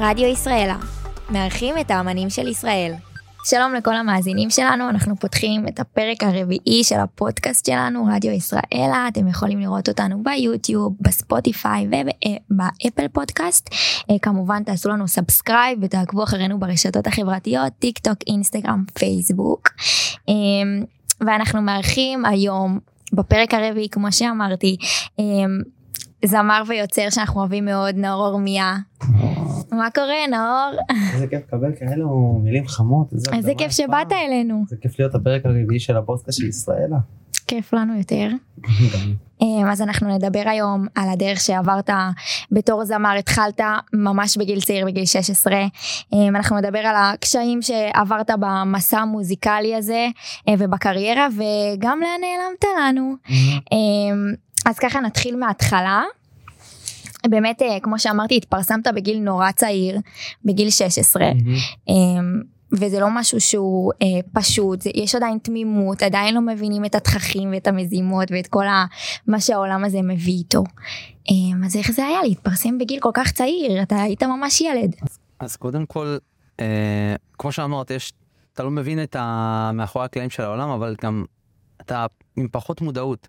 רדיו ישראלה, מארחים את האמנים של ישראל. שלום לכל המאזינים שלנו, אנחנו פותחים את הפרק הרביעי של הפודקאסט שלנו, רדיו ישראלה, אתם יכולים לראות אותנו ביוטיוב, בספוטיפיי ובאפל פודקאסט. אה, כמובן תעשו לנו subscribe ותעקבו אחרינו ברשתות החברתיות, טיק טוק, אינסטגרם, פייסבוק. אה, ואנחנו מארחים היום, בפרק הרביעי, כמו שאמרתי, אה, זמר ויוצר שאנחנו אוהבים מאוד, נאור אורמיה. מה קורה נאור? איזה כיף לקבל כאלו מילים חמות. איזה כיף שבאת אלינו. זה כיף להיות הפרק הרביעי של הפודקאסט של ישראלה. כיף לנו יותר. אמ, אז אנחנו נדבר היום על הדרך שעברת בתור זמר, התחלת ממש בגיל צעיר, בגיל 16. אמ, אנחנו נדבר על הקשיים שעברת במסע המוזיקלי הזה אה, ובקריירה וגם לאן נעלמת לנו. אז ככה נתחיל מההתחלה. באמת אה, כמו שאמרתי התפרסמת בגיל נורא צעיר בגיל 16 אמ, וזה לא משהו שהוא אה, פשוט יש עדיין תמימות עדיין לא מבינים את התככים ואת המזימות ואת כל ה, מה שהעולם הזה מביא איתו. אמ, אז איך זה היה להתפרסם בגיל כל כך צעיר אתה היית ממש ילד. אז, אז קודם כל אה, כמו שאמרת יש אתה לא מבין את המאחורי הקלעים של העולם אבל גם אתה עם פחות מודעות.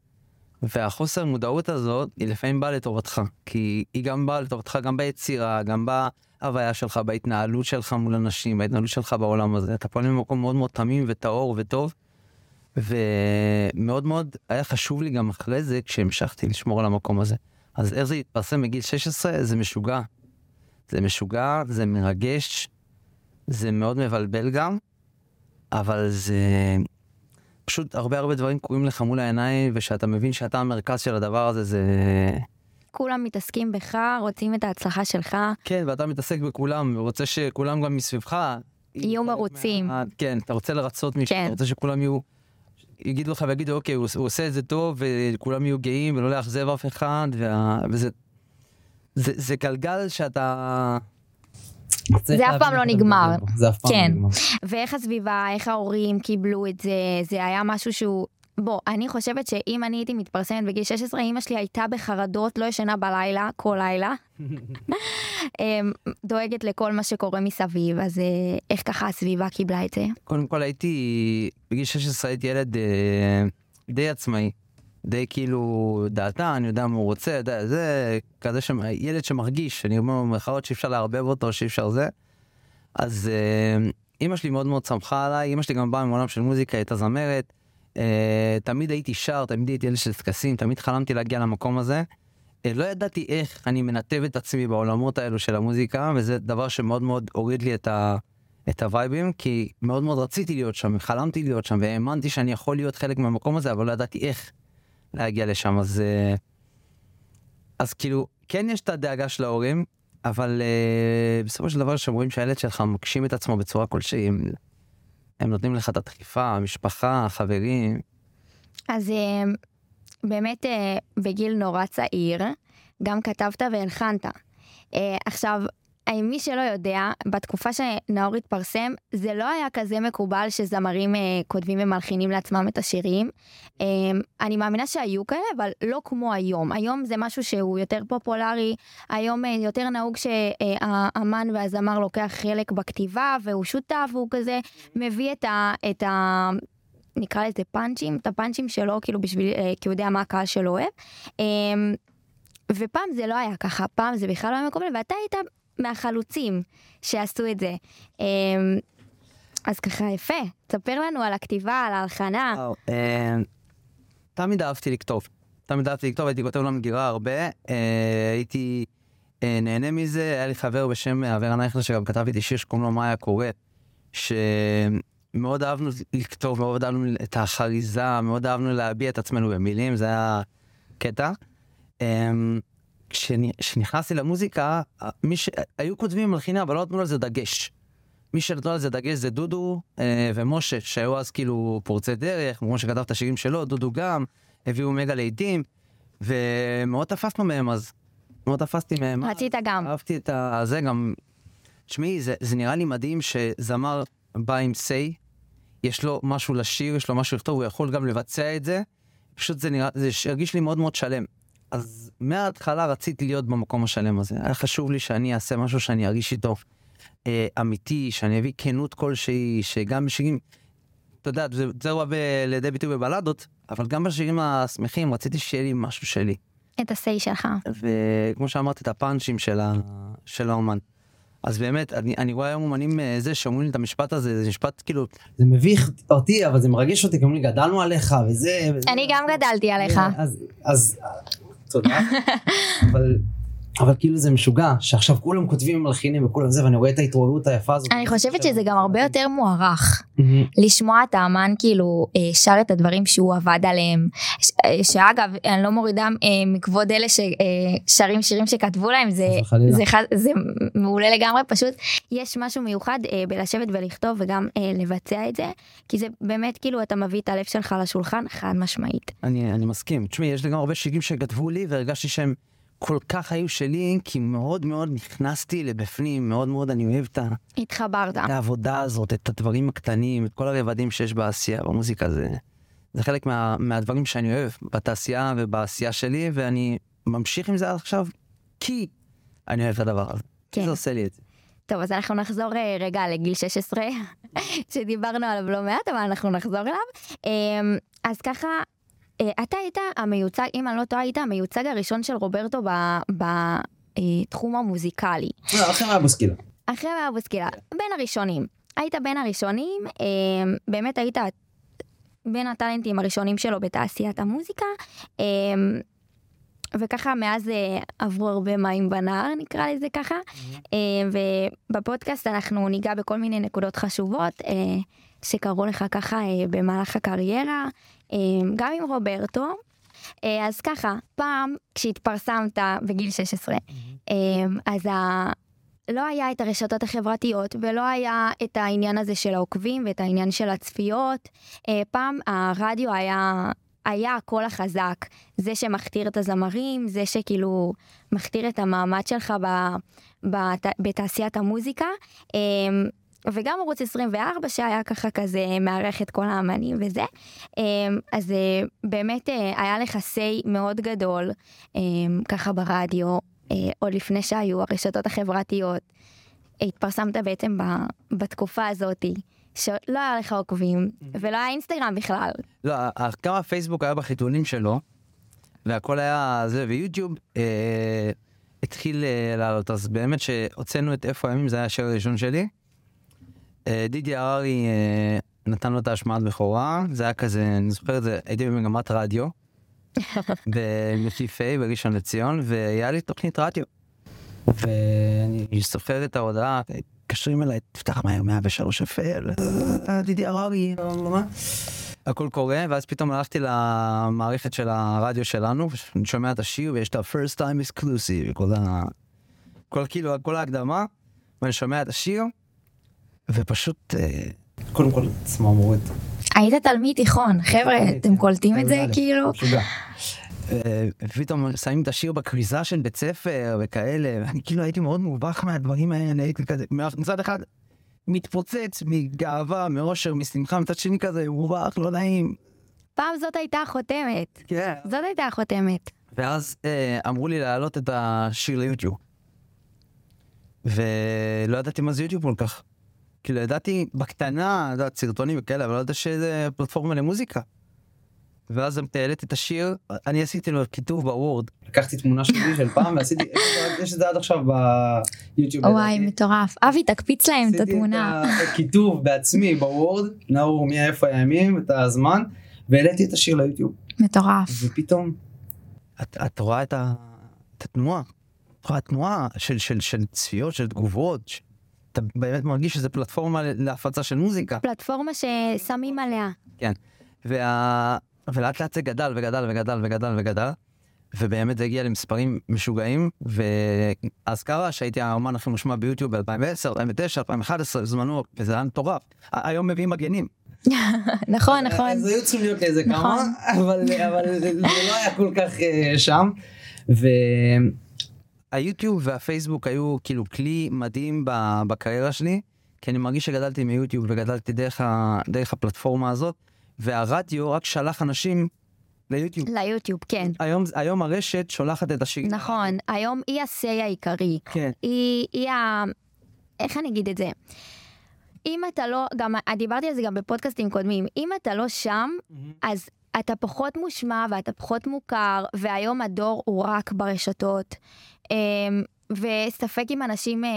והחוסר מודעות הזאת היא לפעמים באה לטובתך, כי היא גם באה לטובתך גם ביצירה, גם בהוויה שלך, בהתנהלות שלך מול אנשים, בהתנהלות שלך בעולם הזה. אתה פועל ממקום מאוד מאוד תמים וטהור וטוב, ומאוד מאוד היה חשוב לי גם אחרי זה, כשהמשכתי לשמור על המקום הזה. אז איך זה התפרסם בגיל 16? זה משוגע. זה משוגע, זה מרגש, זה מאוד מבלבל גם, אבל זה... פשוט הרבה הרבה דברים קורים לך מול העיניים, ושאתה מבין שאתה המרכז של הדבר הזה, זה... כולם מתעסקים בך, רוצים את ההצלחה שלך. כן, ואתה מתעסק בכולם, ורוצה שכולם גם מסביבך... יהיו מרוצים. מה... כן, אתה רוצה לרצות מישהו, כן. אתה רוצה שכולם יהיו... יגידו לך ויגידו, אוקיי, הוא, הוא עושה את זה טוב, וכולם יהיו גאים, ולא לאכזב אף אחד, וה... וזה... זה, זה גלגל שאתה... זה אף פעם לא נגמר. זה אף פעם לא כן. נגמר. ואיך הסביבה, איך ההורים קיבלו את זה, זה היה משהו שהוא... בוא, אני חושבת שאם אני הייתי מתפרסמת בגיל 16, אמא שלי הייתה בחרדות, לא ישנה בלילה, כל לילה. אמ, דואגת לכל מה שקורה מסביב, אז אה, איך ככה הסביבה קיבלה את זה? קודם כל הייתי, בגיל 16 הייתי ילד אה, די עצמאי. די כאילו אני יודע מה הוא רוצה, יודע, זה כזה ש... ילד שמרגיש, אני אומר במרכאות שאי אפשר לערבב אותו, שאי אפשר זה. אז אה, אימא שלי מאוד מאוד צמחה עליי, אימא שלי גם באה מעולם של מוזיקה, הייתה זמרת. אה, תמיד הייתי שר, תמיד הייתי ילד של טקסים, תמיד חלמתי להגיע למקום הזה. אה, לא ידעתי איך אני מנתב את עצמי בעולמות האלו של המוזיקה, וזה דבר שמאוד מאוד הוריד לי את, ה... את הווייבים, כי מאוד מאוד רציתי להיות שם, חלמתי להיות שם, והאמנתי שאני יכול להיות חלק מהמקום הזה, אבל לא ידעתי איך. להגיע לשם, אז... אה, אז כאילו, כן יש את הדאגה של ההורים, אבל uh, בסופו של דבר כשאומרים שהילד שלך מגשים את עצמו בצורה כלשהי, הם, הם נותנים לך את הדחיפה, המשפחה, החברים. אז uh, באמת uh, בגיל נורא צעיר, גם כתבת והלחנת. Uh, עכשיו, מי שלא יודע, בתקופה שנאור התפרסם, זה לא היה כזה מקובל שזמרים אה, כותבים ומלחינים לעצמם את השירים. אה, אני מאמינה שהיו כאלה, אבל לא כמו היום. היום זה משהו שהוא יותר פופולרי, היום אה, יותר נהוג שהאמן והזמר לוקח חלק בכתיבה, והוא שותף, והוא כזה מביא את ה... את ה נקרא לזה פאנצ'ים, את הפאנצ'ים שלו, כאילו בשביל, אה, כי הוא יודע מה הקהל שלו אוהב. אה, ופעם זה לא היה ככה, פעם זה בכלל לא היה מקובל, ואתה היית מהחלוצים שעשו את זה. אמ, אז ככה יפה, תספר לנו על הכתיבה, על ההלחנה. אה, תמיד אהבתי לכתוב. תמיד אהבתי לכתוב, הייתי כותב למגירה הרבה, אה, הייתי אה, נהנה מזה, היה לי חבר בשם אברה נייכלר שגם כתב איתי שיר שקוראים לו מה היה קורה, שמאוד אהבנו לכתוב, מאוד אהבנו את החריזה, מאוד אהבנו להביע את עצמנו במילים, זה היה קטע. כשנכנסתי למוזיקה, מי ש... היו כותבים מלחינה, אבל לא נתנו לזה דגש. מי שנתנו לזה דגש זה דודו אה, ומשה, שהיו אז כאילו פורצי דרך, כמו שכתב את השירים שלו, דודו גם, הביאו מגה לעיתים, ומאוד תפסנו מהם אז. מאוד תפסתי מהם. רצית גם. אהבתי את זה גם. תשמעי, זה, זה נראה לי מדהים שזמר בא עם סיי, יש לו משהו לשיר, יש לו משהו לכתוב, הוא יכול גם לבצע את זה. פשוט זה נראה, זה הרגיש לי מאוד מאוד שלם. אז מההתחלה רציתי להיות במקום השלם הזה. היה חשוב לי שאני אעשה משהו שאני ארגיש איתו אה, אמיתי, שאני אביא כנות כלשהי, שגם בשירים, אתה יודע, זה, זה בא לידי ביטוי בבלדות, אבל גם בשירים השמחים רציתי שיהיה לי משהו שלי. את ה-say שלך. וכמו שאמרתי, את הפאנצ'ים של, ה, של האומן. אז באמת, אני, אני רואה היום אומנים אה, זה שאומרים לי את המשפט הזה, זה משפט כאילו, זה מביך אותי, אבל זה מרגש אותי, כי אומרים לי, גדלנו עליך, וזה... וזה אני גם גדלתי עליך. אז, אז, תודה. אבל, אבל כאילו זה משוגע, שעכשיו כולם כותבים מלחינים וכולם זה, ואני רואה את ההתעוררות היפה הזאת. אני חושבת שזה גם הרבה יותר מוערך. לשמוע את האמן כאילו אה, שר את הדברים שהוא עבד עליהם. אה, שאגב, אני לא מורידה אה, מכבוד אלה ששרים שירים שכתבו להם, זה, מעולה לגמרי, פשוט יש משהו מיוחד בלשבת ולכתוב וגם לבצע את זה, כי זה באמת כאילו אתה מביא את הלב שלך לשולחן חד משמעית. אני, אני מסכים. תשמעי, יש לי גם הרבה שירים שכתבו לי והרגשתי שהם כל כך היו שלי, כי מאוד מאוד נכנסתי לבפנים, מאוד מאוד אני אוהב את ה- התחברת. את העבודה הזאת, את הדברים הקטנים, את כל הרבדים שיש בעשייה, במוזיקה, זה, זה חלק מה, מהדברים שאני אוהב בתעשייה ובעשייה שלי, ואני ממשיך עם זה עד עכשיו, כי אני אוהב את הדבר הזה. כן. זה עושה לי את זה. טוב, אז אנחנו נחזור אה, רגע לגיל 16, שדיברנו עליו לא מעט, אבל אנחנו נחזור אליו. אמ, אז ככה, אתה היית המיוצג, אם אני לא טועה, היית המיוצג הראשון של רוברטו בתחום המוזיקלי. לא, אחרי מה בוסקילה. אחרי מאבוסקילה, בין הראשונים. היית בין הראשונים, אמ, באמת היית בין הטאלנטים הראשונים שלו בתעשיית המוזיקה. וככה מאז אה, עברו הרבה מים בנהר נקרא לזה ככה אה, ובפודקאסט אנחנו ניגע בכל מיני נקודות חשובות אה, שקרו לך ככה אה, במהלך הקריירה אה, גם עם רוברטו. אה, אז ככה פעם כשהתפרסמת בגיל 16 אה, אז ה... לא היה את הרשתות החברתיות ולא היה את העניין הזה של העוקבים ואת העניין של הצפיות. אה, פעם הרדיו היה, היה הקול החזק, זה שמכתיר את הזמרים, זה שכאילו מכתיר את המעמד שלך ב, בת, בתעשיית המוזיקה. אה, וגם ערוץ 24 שהיה ככה כזה מארח את כל האמנים וזה. אה, אז אה, באמת אה, היה לך say מאוד גדול אה, ככה ברדיו, אה, עוד לפני שהיו הרשתות החברתיות. התפרסמת בעצם בתקופה הזאתי, שלא היה לך עוקבים, ולא היה אינסטגרם בכלל. לא, גם הפייסבוק היה בחיתולים שלו, והכל היה זה, ויוטיוב אה, התחיל אה, לעלות, אז באמת שהוצאנו את איפה הימים, זה היה השיר הראשון שלי. אה, דידי הררי אה, נתן לו את ההשמעת בכורה, זה היה כזה, אני זוכר את זה, הייתי במגמת רדיו, במקיפי בראשון לציון, והיה לי תוכנית רדיו. ואני זוכר את ההודעה, מתקשרים אליי, תפתח מהר 103 אפל, אה, דידי הררי? הכל קורה, ואז פתאום הלכתי למערכת של הרדיו שלנו, ואני שומע את השיר, ויש את ה-first time exclusive, כל ה... כל כאילו, כל ההקדמה, ואני שומע את השיר, ופשוט... אה, קודם כל, צמרמורת. היית תלמיד תיכון, חבר'ה, אתם קולטים את זה י"א, כאילו? אה, ופתאום שמים את השיר בכריזה של בית ספר וכאלה, ואני כאילו הייתי מאוד מובך מהדברים האלה, הייתי כזה, מצד אחד מתפוצץ מגאווה, מאושר, משמחה, מצד שני כזה מובך, לא נעים. פעם זאת הייתה החותמת. כן. זאת הייתה החותמת. ואז אה, אמרו לי להעלות את השיר ליוטיוב. ולא ידעתי מה זה יוטיוב כל כך. כאילו ידעתי בקטנה, את יודעת, סרטונים וכאלה, אבל לא ידעתי שזה פלטפורמה למוזיקה. ואז העליתי את השיר, אני עשיתי לו כיתוב בוורד. לקחתי תמונה שלי של פעם ועשיתי, יש את זה עד עכשיו ביוטיוב. וואי. מטורף. אבי, תקפיץ להם את עשיתי התמונה. הכיתוב בעצמי בוורד, נאור מאיפה הימים, את הזמן, והעליתי את השיר ליוטיוב, מטורף. ופתאום, את, את רואה את, ה, את התנועה, את רואה תנועה של, של, של צפיות, של תגובות. אתה באמת מרגיש שזה פלטפורמה להפצה של מוזיקה. פלטפורמה ששמים עליה. וה... ולאט לאט זה גדל וגדל וגדל וגדל וגדל, ובאמת זה הגיע למספרים משוגעים, ואז קרה שהייתי האומן הכי מושמע ביוטיוב ב-2010, 2009, 2011, בזמנו, וזה היה מטורף. היום מביאים מגנים. נכון, נכון. אז היו צריכים להיות איזה כמה, נכון. אבל אבל זה לא היה כל כך אה, שם, היוטיוב והפייסבוק היו כאילו כלי מדהים בקריירה שלי, כי אני מרגיש שגדלתי מיוטיוב וגדלתי דרך, ה- דרך הפלטפורמה הזאת, והרדיו רק שלח אנשים ליוטיוב. ליוטיוב, כן. היום, היום הרשת שולחת את השירים. נכון, היום היא ה-say העיקרי. כן. היא, היא ה... איך אני אגיד את זה? אם אתה לא, גם דיברתי על זה גם בפודקאסטים קודמים, אם אתה לא שם, אז אתה פחות מושמע ואתה פחות מוכר, והיום הדור הוא רק ברשתות. אמ, וספק אם אנשים אה,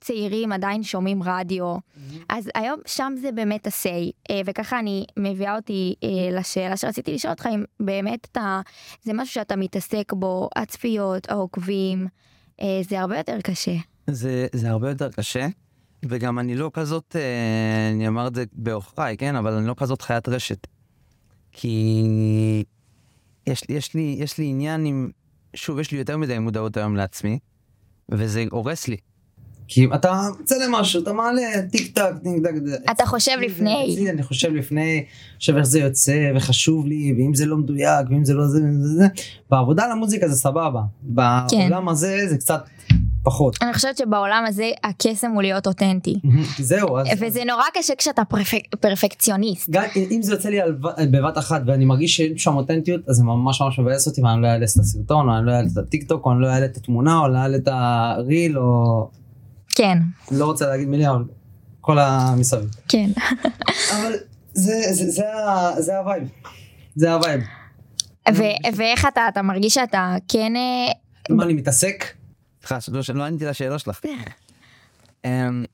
צעירים עדיין שומעים רדיו. אז היום שם זה באמת ה-say, אה, וככה אני מביאה אותי אה, לשאלה שרציתי לשאול אותך, אם באמת אתה, זה משהו שאתה מתעסק בו, הצפיות, העוקבים, זה הרבה יותר קשה. זה, זה הרבה יותר קשה, וגם אני לא כזאת, אני אמר את זה בעוכריי, כן? אבל אני לא כזאת חיית רשת. כי יש, לי- יש, לי, יש לי עניין עם, שוב, יש לי יותר מדי מודעות היום לעצמי, וזה הורס לי. כי אתה מצלם משהו, אתה מעלה טיק טק, טיק טק. אתה חושב לפני. אני חושב לפני, חושב איך זה יוצא וחשוב לי, ואם זה לא מדויק, ואם זה לא זה, זה, זה. בעבודה על המוזיקה זה סבבה. בעולם הזה זה קצת פחות. אני חושבת שבעולם הזה הקסם הוא להיות אותנטי. זהו, אז... וזה נורא קשה כשאתה פרפק, פרפקציוניסט. גם אם זה יוצא לי על, בבת אחת ואני מרגיש שאין שם אותנטיות אז זה ממש ממש מבאס אותי ואני לא אעלה את הסרטון או אני לא אעלה את הטיק טוק או אני לא אעלה את התמונה או לא אעלה את ה reel או כן, לא רוצה להגיד מילים אבל כל המסביב. כן. אבל זה זה זה זה ה vibe. זה ה vibe. ואיך אתה, אתה מרגיש שאתה כן... אה, מה אני מתעסק? סליחה, לא, עניתי לשאלה שלך. אמ,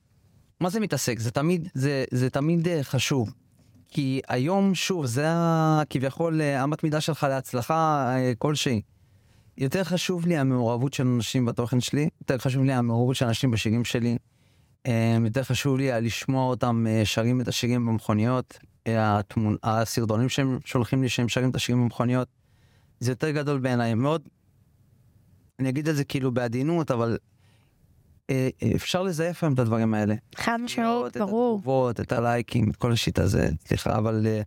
מה זה מתעסק? זה תמיד, זה, זה תמיד אה, חשוב. כי היום, שוב, זה כביכול אה, אמת מידה שלך להצלחה אה, כלשהי. יותר חשוב לי המעורבות של אנשים בתוכן שלי, יותר חשוב לי המעורבות של אנשים בשירים שלי. אמ, יותר חשוב לי לשמוע אותם שרים את השירים במכוניות, התמונ... הסרטונים שהם שולחים לי שהם שרים את השירים במכוניות. זה יותר גדול בעיניי, מאוד אני אגיד את זה כאילו בעדינות, אבל אה, אה, אפשר לזייף היום את הדברים האלה. חד משמעית, לראות את ברור. התגובות, את הלייקים, את כל השיט הזה, סליחה, אבל... אה,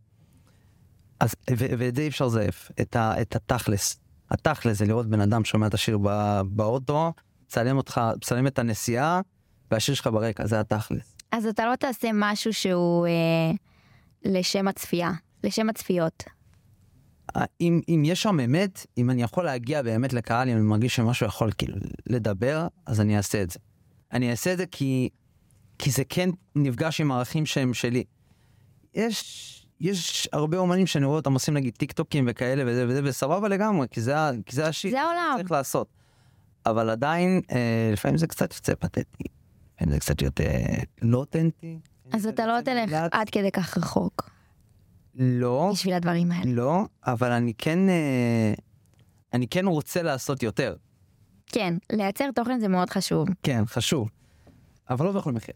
אז, ו- ואת זה אי אפשר לזייף, את, ה, את התכלס. התכלס זה לראות בן אדם שומע את השיר ב- באוטו, צלם אותך, צלם את הנסיעה, והשיר שלך ברקע, זה התכלס. אז אתה לא תעשה משהו שהוא אה, לשם הצפייה, לשם הצפיות. אם, אם יש שם אמת, אם אני יכול להגיע באמת לקהל, אם אני מרגיש שמשהו יכול כאילו לדבר, אז אני אעשה את זה. אני אעשה את זה כי, כי זה כן נפגש עם ערכים שהם שלי. יש, יש הרבה אומנים שאני רואה אותם עושים נגיד טיק טוקים וכאלה וזה וזה, וסבבה לגמרי, כי זה, כי זה השיט. זה העולם. צריך לעשות. אבל עדיין, אה, לפעמים זה קצת יוצא פתטי. לפעמים זה קצת יותר לא אותנטי. אז אתה לא תלך. עד כדי כך רחוק לא. בשביל הדברים האלה. לא, אבל אני כן, אה, אני כן רוצה לעשות יותר. כן, לייצר תוכן זה מאוד חשוב. כן, חשוב. אבל לא בכל מחיר.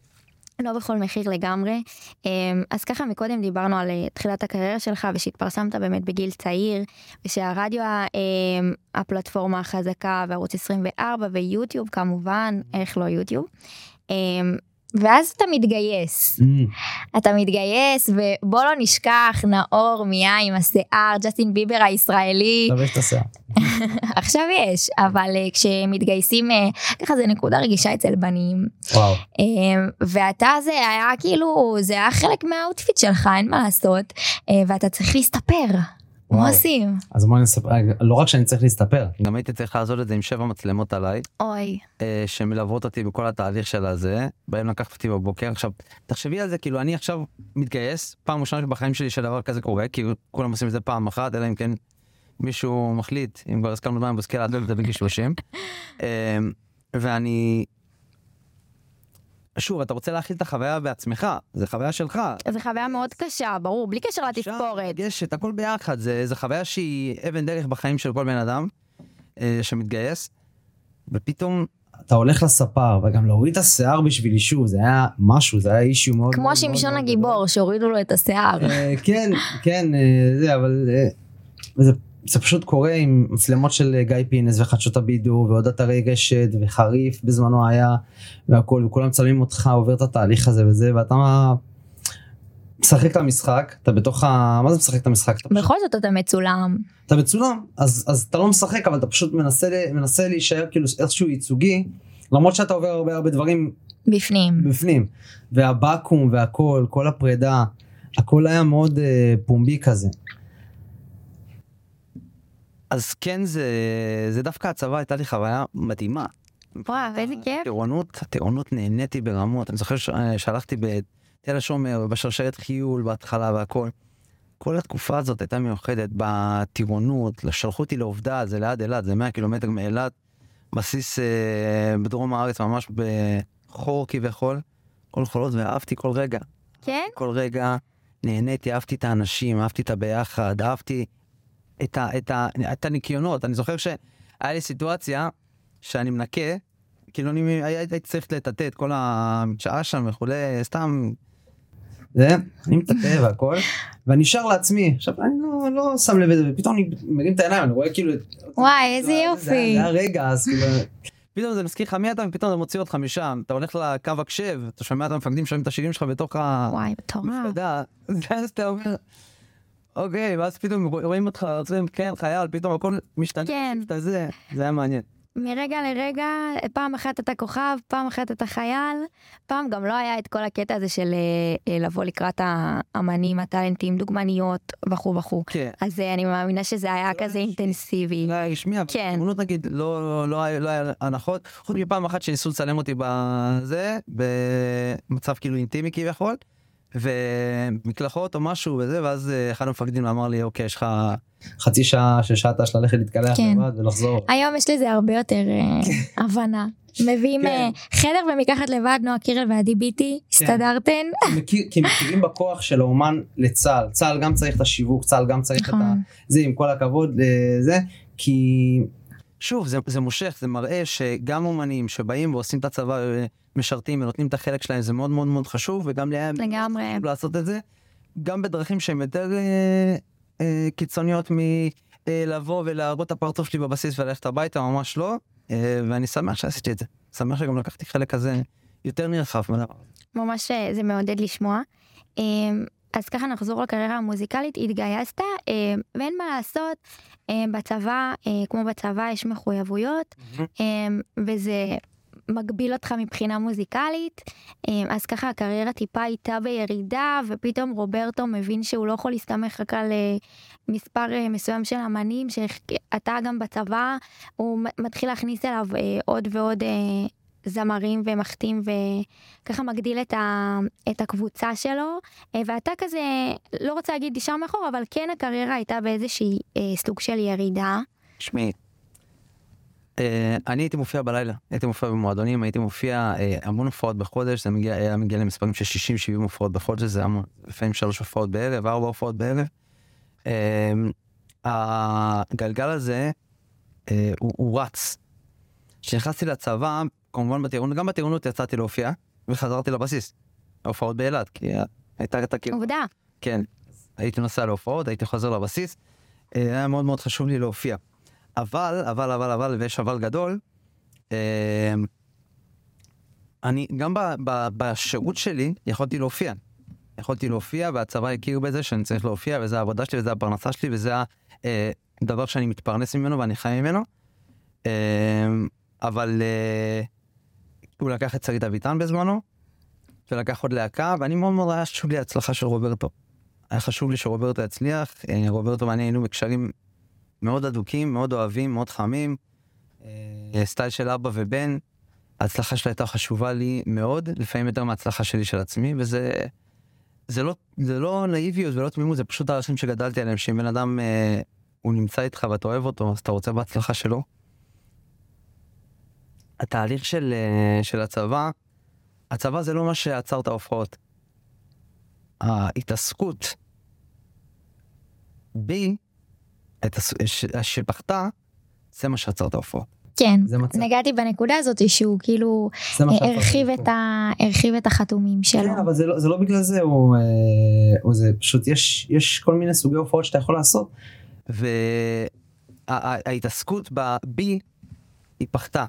לא בכל מחיר לגמרי. אמ, אז ככה מקודם דיברנו על אה, תחילת הקריירה שלך ושהתפרסמת באמת בגיל צעיר ושהרדיו הפלטפורמה החזקה וערוץ 24 ויוטיוב כמובן, איך לא יוטיוב. ואז אתה מתגייס, אתה מתגייס ובוא לא נשכח נאור אורמיה עם השיער, ג'סטין ביבר הישראלי, יש את השיער. עכשיו יש, אבל אה, כשמתגייסים, אה, ככה זה נקודה רגישה אצל בנים. וואו. אמ, ואתה זה היה כאילו זה היה חלק מה outfit שלך אין מה לעשות אה, ואתה צריך להסתפר. מה. עושים? אז בוא נספר, רגע, לא רק שאני צריך להסתפר. גם הייתי צריך לעשות את זה עם שבע מצלמות עליי, אוי. אה, שמלוות אותי בכל התהליך של הזה, באו לקחת אותי בבוקר. עכשיו, תחשבי על זה, כאילו, אני עכשיו מתגייס, פעם ראשונה בחיים שלי שדבר כזה קורה, כי כולם עושים את זה פעם אחת, אלא אם כן מישהו מחליט, אם כבר הסכמנו מים בוסקי לעשות את זה בגיל 30. אה, ואני... שוב, אתה רוצה להכיל את החוויה בעצמך, זה חוויה שלך. זו חוויה מאוד קשה ברור בלי קשר לתספורת. לגשת, הכל ביחד, זה חוויה שהיא אבן דרך בחיים של כל בן אדם אה, שמתגייס, ופתאום, אתה הולך לספר וגם להוריד את השיער בשביל יישוב זה היה משהו זה היה אישיו מאוד כמו שמשון הגיבור שהורידו לו את השיער. אה, כן, כן, אה, זה, אבל אה, וזה, זה פשוט קורה עם מצלמות של אה, גיא פינס וחדשות הבידור ועוד אתרי רשת וחריף בזמנו היה והכל וכולם מצלמים אותך עובר את התהליך הזה וזה ואתה משחק את המשחק אתה בתוך ה... מה זה משחק את המשחק? אתה, פשוט, בכל זאת אתה מצולם. אתה מצולם אז, אז אתה לא משחק אבל אתה פשוט מנסה, מנסה להישאר כאילו איכשהו ייצוגי למרות שאתה עובר הרבה הרבה דברים בפנים. בפנים והבקו"ם והכל כל הפרידה הכל היה מאוד uh, פומבי כזה. אז כן, זה, זה דווקא הצבא הייתה לי חוויה מדהימה. וואו, איזה כיף. טירונות, טירונות נהניתי ברמות. אני זוכר שהלכתי בתל השומר, בשרשרת חיול בהתחלה והכל. כל התקופה הזאת הייתה מיוחדת בטירונות, שלחו אותי לעובדה, זה ליד אילת, זה 100 קילומטר מאילת, בסיס אה, בדרום הארץ, ממש בחור כביכול. כל חולות, ואהבתי כל רגע. כן? כל רגע נהניתי, אהבתי את האנשים, אהבתי את הביחד, אהבתי את, ה, את, ה, את הניקיונות. אני זוכר שהיה לי סיטואציה שאני מנקה, כאילו אני הייתי צריך לטאטא את כל המדשאה שם וכולי, סתם, זה, אני מטאטא והכל, ואני שר לעצמי, עכשיו אני לא, לא שם לב לזה, ופתאום אני מרים את העיניים, אני רואה כאילו, וואי, איזה זה- זה- יופי. זה היה רגע, אז כאילו, פתאום זה מזכיר לך מי אתה, ופתאום זה מוציא אותך משם. אתה הולך לקו הקשב, אתה שומע את המפקדים שומעים את השירים שלך בתוך ה... וואי, מטורף. מפקדה, ואז אתה אומר, אוקיי, ואז פתאום רואים אותך, אומרים, כן, חייל, פתאום הכל משתנה, כן. אתה זה, זה היה מעניין. מרגע לרגע, פעם אחת אתה כוכב, פעם אחת אתה חייל, פעם גם לא היה את כל הקטע הזה של אה, אה, לבוא לקראת האמנים, הטאלנטים, דוגמניות וכו' וכו'. כן. אז אה, אני מאמינה שזה היה כזה אינטנסיבי. לא היה רשמי, אבל כן. תמונות נגיד, לא, לא, לא היה הנחות, חוץ מפעם אחת שניסו לצלם אותי בזה, במצב כאילו אינטימי כביכול, ומקלחות או משהו וזה, ואז אה, אחד המפקדים אמר לי, אוקיי, יש לך... חצי שעה ששעתה של ללכת להתקלח כן. לבד ולחזור. היום יש לזה הרבה יותר אה, הבנה. מביאים כן. אה, חדר ומקחת לבד, נועה קירל ועדי ביטי, הסתדרתן. כי מכיר- כי מכירים בכוח של האומן לצה"ל, צה"ל גם צריך את השיווק, צה"ל גם צריך את ה... נכון. זה עם כל הכבוד לזה, כי שוב, זה, זה מושך, זה מראה שגם אומנים שבאים ועושים את הצבא, משרתים ונותנים את החלק שלהם, זה מאוד מאוד מאוד חשוב, וגם להם לגמרי. חשוב לעשות את זה, גם בדרכים שהן יותר אה, אה, קיצוניות מלבוא ולהראות את הפרצוף שלי בבסיס וללכת הביתה, ממש לא, אה, ואני שמח שעשיתי את זה. שמח שגם לקחתי חלק כזה יותר נרחב. בדבר. ממש אה, זה מעודד לשמוע. אמ, אז ככה נחזור לקריירה המוזיקלית, התגייסת, אמ, ואין מה לעשות, אמ, בצבא, אה, כמו בצבא יש מחויבויות, אמ, וזה מגביל אותך מבחינה מוזיקלית, אמ, אז ככה הקריירה טיפה הייתה בירידה, ופתאום רוברטו מבין שהוא לא יכול להסתמך רק על אה, מספר אה, מסוים של אמנים, שאתה גם בצבא, הוא מתחיל להכניס אליו אה, עוד ועוד אה, זמרים ומחתים וככה מגדיל את, ה, את הקבוצה שלו אה, ואתה כזה לא רוצה להגיד נשאר מאחור אבל כן הקריירה הייתה באיזושהי אה, סוג של ירידה. אה, אני הייתי מופיע בלילה, הייתי מופיע במועדונים, הייתי מופיע אה, המון הופעות בחודש, זה מגיע, היה מגיע למספרים של 60-70 הופעות בחודש, זה המון, לפעמים שלוש הופעות בערב, ארבע הופעות בערב. אה, הגלגל הזה, אה, הוא, הוא רץ. כשנכנסתי לצבא, כמובן בטירונות, גם בטירונות יצאתי להופיע, וחזרתי לבסיס. ההופעות באילת, כי הייתה את הכיר. עובדה. כן, הייתי נוסע להופעות, הייתי חוזר לבסיס, אה, היה מאוד מאוד חשוב לי להופיע. אבל, אבל, אבל, אבל, ויש אבל גדול, אה, אני גם ב, ב, בשירות שלי יכולתי להופיע. יכולתי להופיע והצבא הכיר בזה שאני צריך להופיע וזה העבודה שלי וזה הפרנסה שלי וזה הדבר שאני מתפרנס ממנו ואני חי ממנו. אה, אבל אה, הוא לקח את שרית אביטן בזמנו ולקח עוד להקה ואני מאוד מאוד היה חשוב לי של רוברטו. היה חשוב לי שרוברטו יצליח, אה, רוברטו ואני היינו בקשרים מאוד הדוקים, מאוד אוהבים, מאוד חמים, אה, סטייל של אבא ובן. ההצלחה שלו הייתה חשובה לי מאוד, לפעמים יותר מההצלחה שלי של עצמי, וזה זה לא, זה לא נאיביות ולא תמימות, זה פשוט הערכים שגדלתי עליהם, שאם בן אדם, אה, הוא נמצא איתך ואתה אוהב אותו, אז אתה רוצה בהצלחה שלו. התהליך של, אה, של הצבא, הצבא זה לא מה שעצר את ההופעות. ההתעסקות בי, את הס- ש- שבכתה, זה מה שעצר את ההופעות. כן. נגעתי בנקודה הזאת שהוא כאילו אה, הרחיב את. ה, הרחיב את החתומים שלו. כן, אבל זה לא, זה לא בגלל זה, הוא, אה, הוא זה פשוט יש, יש כל מיני סוגי הופעות שאתה יכול לעשות. וההתעסקות בי היא פחתה.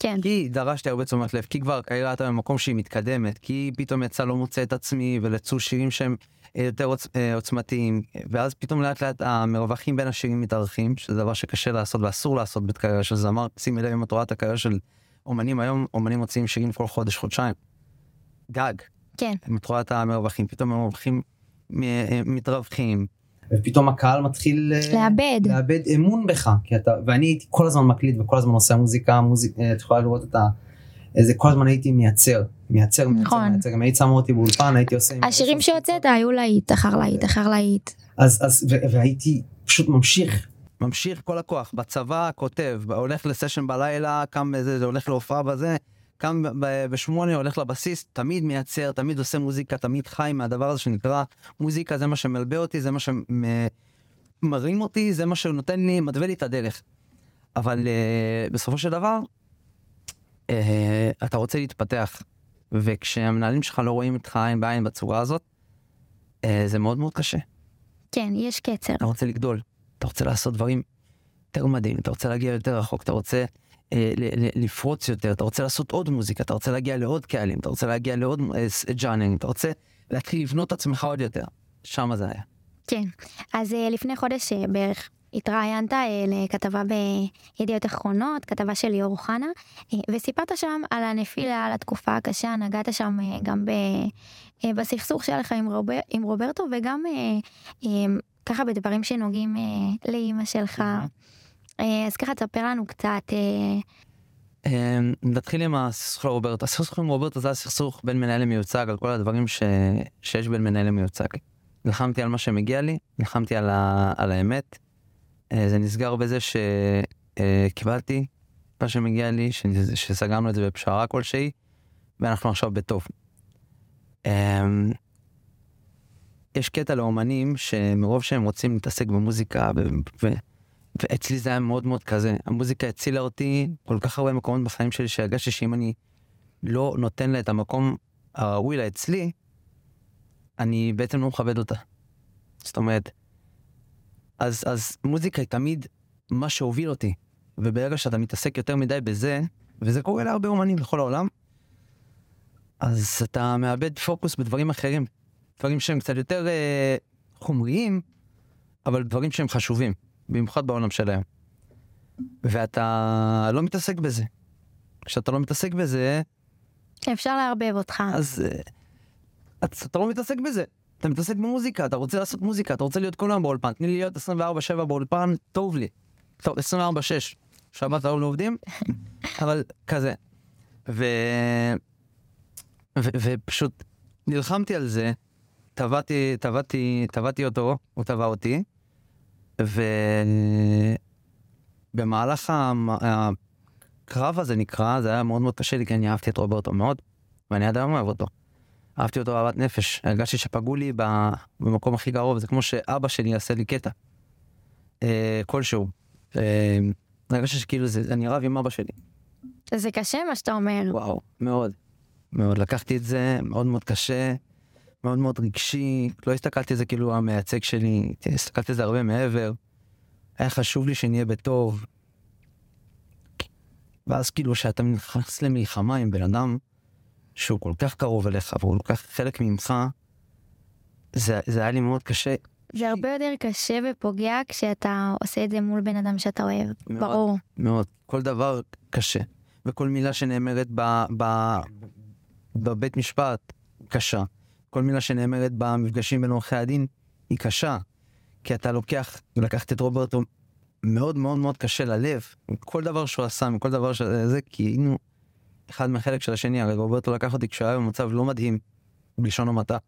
כן. כי דרשתי הרבה תשומת לב, כי כבר הקריירה הייתה במקום שהיא מתקדמת, כי פתאום יצא לא מוצא את עצמי ולצאו שירים שהם אה, יותר עוצ, אה, עוצמתיים, ואז פתאום לאט לאט המרווחים בין השירים מתארחים, שזה דבר שקשה לעשות ואסור לעשות בקריירה של זמר. שימי לב אם את רואה את הקריירה של אומנים היום, אומנים מוציאים שירים כל חודש, חודשיים. גג. כן. אם את רואה את המרווחים, פתאום המרווחים אה, מתרווחים. ופתאום הקהל מתחיל אה, לאבד. לאבד אמון בך כי אתה ואני הייתי כל הזמן מקליט וכל הזמן עושה מוזיקה מוזיק אה, את יכולה לראות את ה... זה כל הזמן הייתי מייצר מייצר מייצר נכון. מייצר גם היית שמה אותי באולפן הייתי עושה השירים שהוצאת היו להיט אחר להיט אחר להיט. אז אז ו- והייתי פשוט ממשיך ממשיך כל הכוח, בצבא כותב, הולך לסשן בלילה, קם בזה, זה הולך להופעה בזה, קם ב- בשמונה, הולך לבסיס, תמיד מייצר, תמיד עושה מוזיקה, תמיד חי מהדבר הזה שנקרא מוזיקה, זה מה שמלבה אותי, זה מה שמרים אותי, זה מה שנותן לי, מתווה לי את הדרך. אבל uh, בסופו של דבר, uh, אתה רוצה להתפתח, וכשהמנהלים שלך לא רואים אותך עין בעין בצורה הזאת, uh, זה מאוד מאוד קשה. כן, יש קצר. אתה רוצה לגדול, אתה רוצה לעשות דברים יותר מדהים, אתה רוצה להגיע יותר רחוק, אתה רוצה אה, לפרוץ יותר, אתה רוצה לעשות עוד מוזיקה, אתה רוצה להגיע לעוד קהלים, אתה רוצה להגיע לעוד אה, ג'אנרים, אתה רוצה להתחיל לבנות את עצמך עוד יותר. שם זה היה. כן. אז אה, לפני חודש אה, בערך התראיינת אה, לכתבה בידיעות אחרונות, כתבה של ליאור אוחנה, אה, וסיפרת שם על הנפילה, על התקופה הקשה, נגעת שם אה, גם ב, בסכסוך שהיה לך עם, רובר, עם רוברטו, וגם ככה בדברים שנוגעים לאימא שלך. אז ככה תספר לנו קצת. נתחיל עם הסכסוך עם רוברטו. הסכסוך עם רוברטו זה הסכסוך בין מנהל למיוצג, על כל הדברים ש... שיש בין מנהל למיוצג. נלחמתי על מה שמגיע לי, נלחמתי על, ה... על האמת. אה, זה נסגר בזה שקיבלתי מה שמגיע לי. שסגרנו את זה בפשרה כלשהי, ואנחנו עכשיו בטוב. אה, יש קטע לאומנים שמרוב שהם רוצים להתעסק במוזיקה, ו... ו... ואצלי זה היה מאוד מאוד כזה. המוזיקה הצילה אותי כל כך הרבה מקומות בחיים שלי, שהרגשתי שאם אני לא נותן לה את המקום הראוי לה אצלי, אני בעצם לא מכבד אותה. זאת אומרת, אז, אז מוזיקה היא תמיד מה שהוביל אותי. וברגע שאתה מתעסק יותר מדי בזה, וזה קורה להרבה אומנים בכל העולם, אז אתה מאבד פוקוס בדברים אחרים. דברים שהם קצת יותר אה, חומריים, אבל דברים שהם חשובים. במיוחד בעולם שלהם. ואתה לא מתעסק בזה. כשאתה לא מתעסק בזה, אפשר לערבב אותך. אז אה, אתה לא מתעסק בזה. אתה מתעסק במוזיקה, אתה רוצה לעשות מוזיקה, אתה רוצה להיות כל היום באולפן. תני לי להיות 24/7 באולפן, טוב לי. טוב, 24/6. שבת לא עובדים, אבל כזה. ו... ו... ופשוט נלחמתי על זה, טבעתי, טבעתי, טבעתי אותו, הוא טבע אותי, ובמהלך המ... הקרב הזה נקרא, זה היה מאוד מאוד קשה לי, כי אני אהבתי את רוברטו מאוד, ואני עד היום אוהב אותו. אהבתי אותו אהבת נפש, הרגשתי שפגעו לי. במקום הכי קרוב, זה כמו שאבא שלי יעשה לי קטע. אה, כלשהו. אה, הרגשתי שכאילו זה, אני רב עם אבא שלי. זה קשה מה שאתה אומר. וואו, מאוד. מאוד. לקחתי את זה מאוד מאוד קשה, מאוד מאוד רגשי. לא הסתכלתי על זה כאילו המייצג שלי, הסתכלתי על זה הרבה מעבר. היה חשוב לי שנהיה בטוב. ואז כאילו שאתה נכנס למלחמה עם בן אדם שהוא כל כך קרוב אליך והוא כל כך חלק ממך, זה, זה היה לי מאוד קשה. זה הרבה יותר קשה ופוגע כשאתה עושה את זה מול בן אדם שאתה אוהב. מאוד. ברור. מאוד. כל דבר קשה. וכל מילה שנאמרת ב, ב, בבית משפט, קשה. כל מילה שנאמרת במפגשים בין עורכי הדין, היא קשה. כי אתה לוקח, לקחת את רוברטו מאוד מאוד מאוד קשה ללב, כל דבר שהוא עשה, מכל דבר שזה, כי היינו אחד מהחלק של השני, הרי רוברטו לקח אותי כשהוא היה במצב לא מדהים, בלשון המעטה.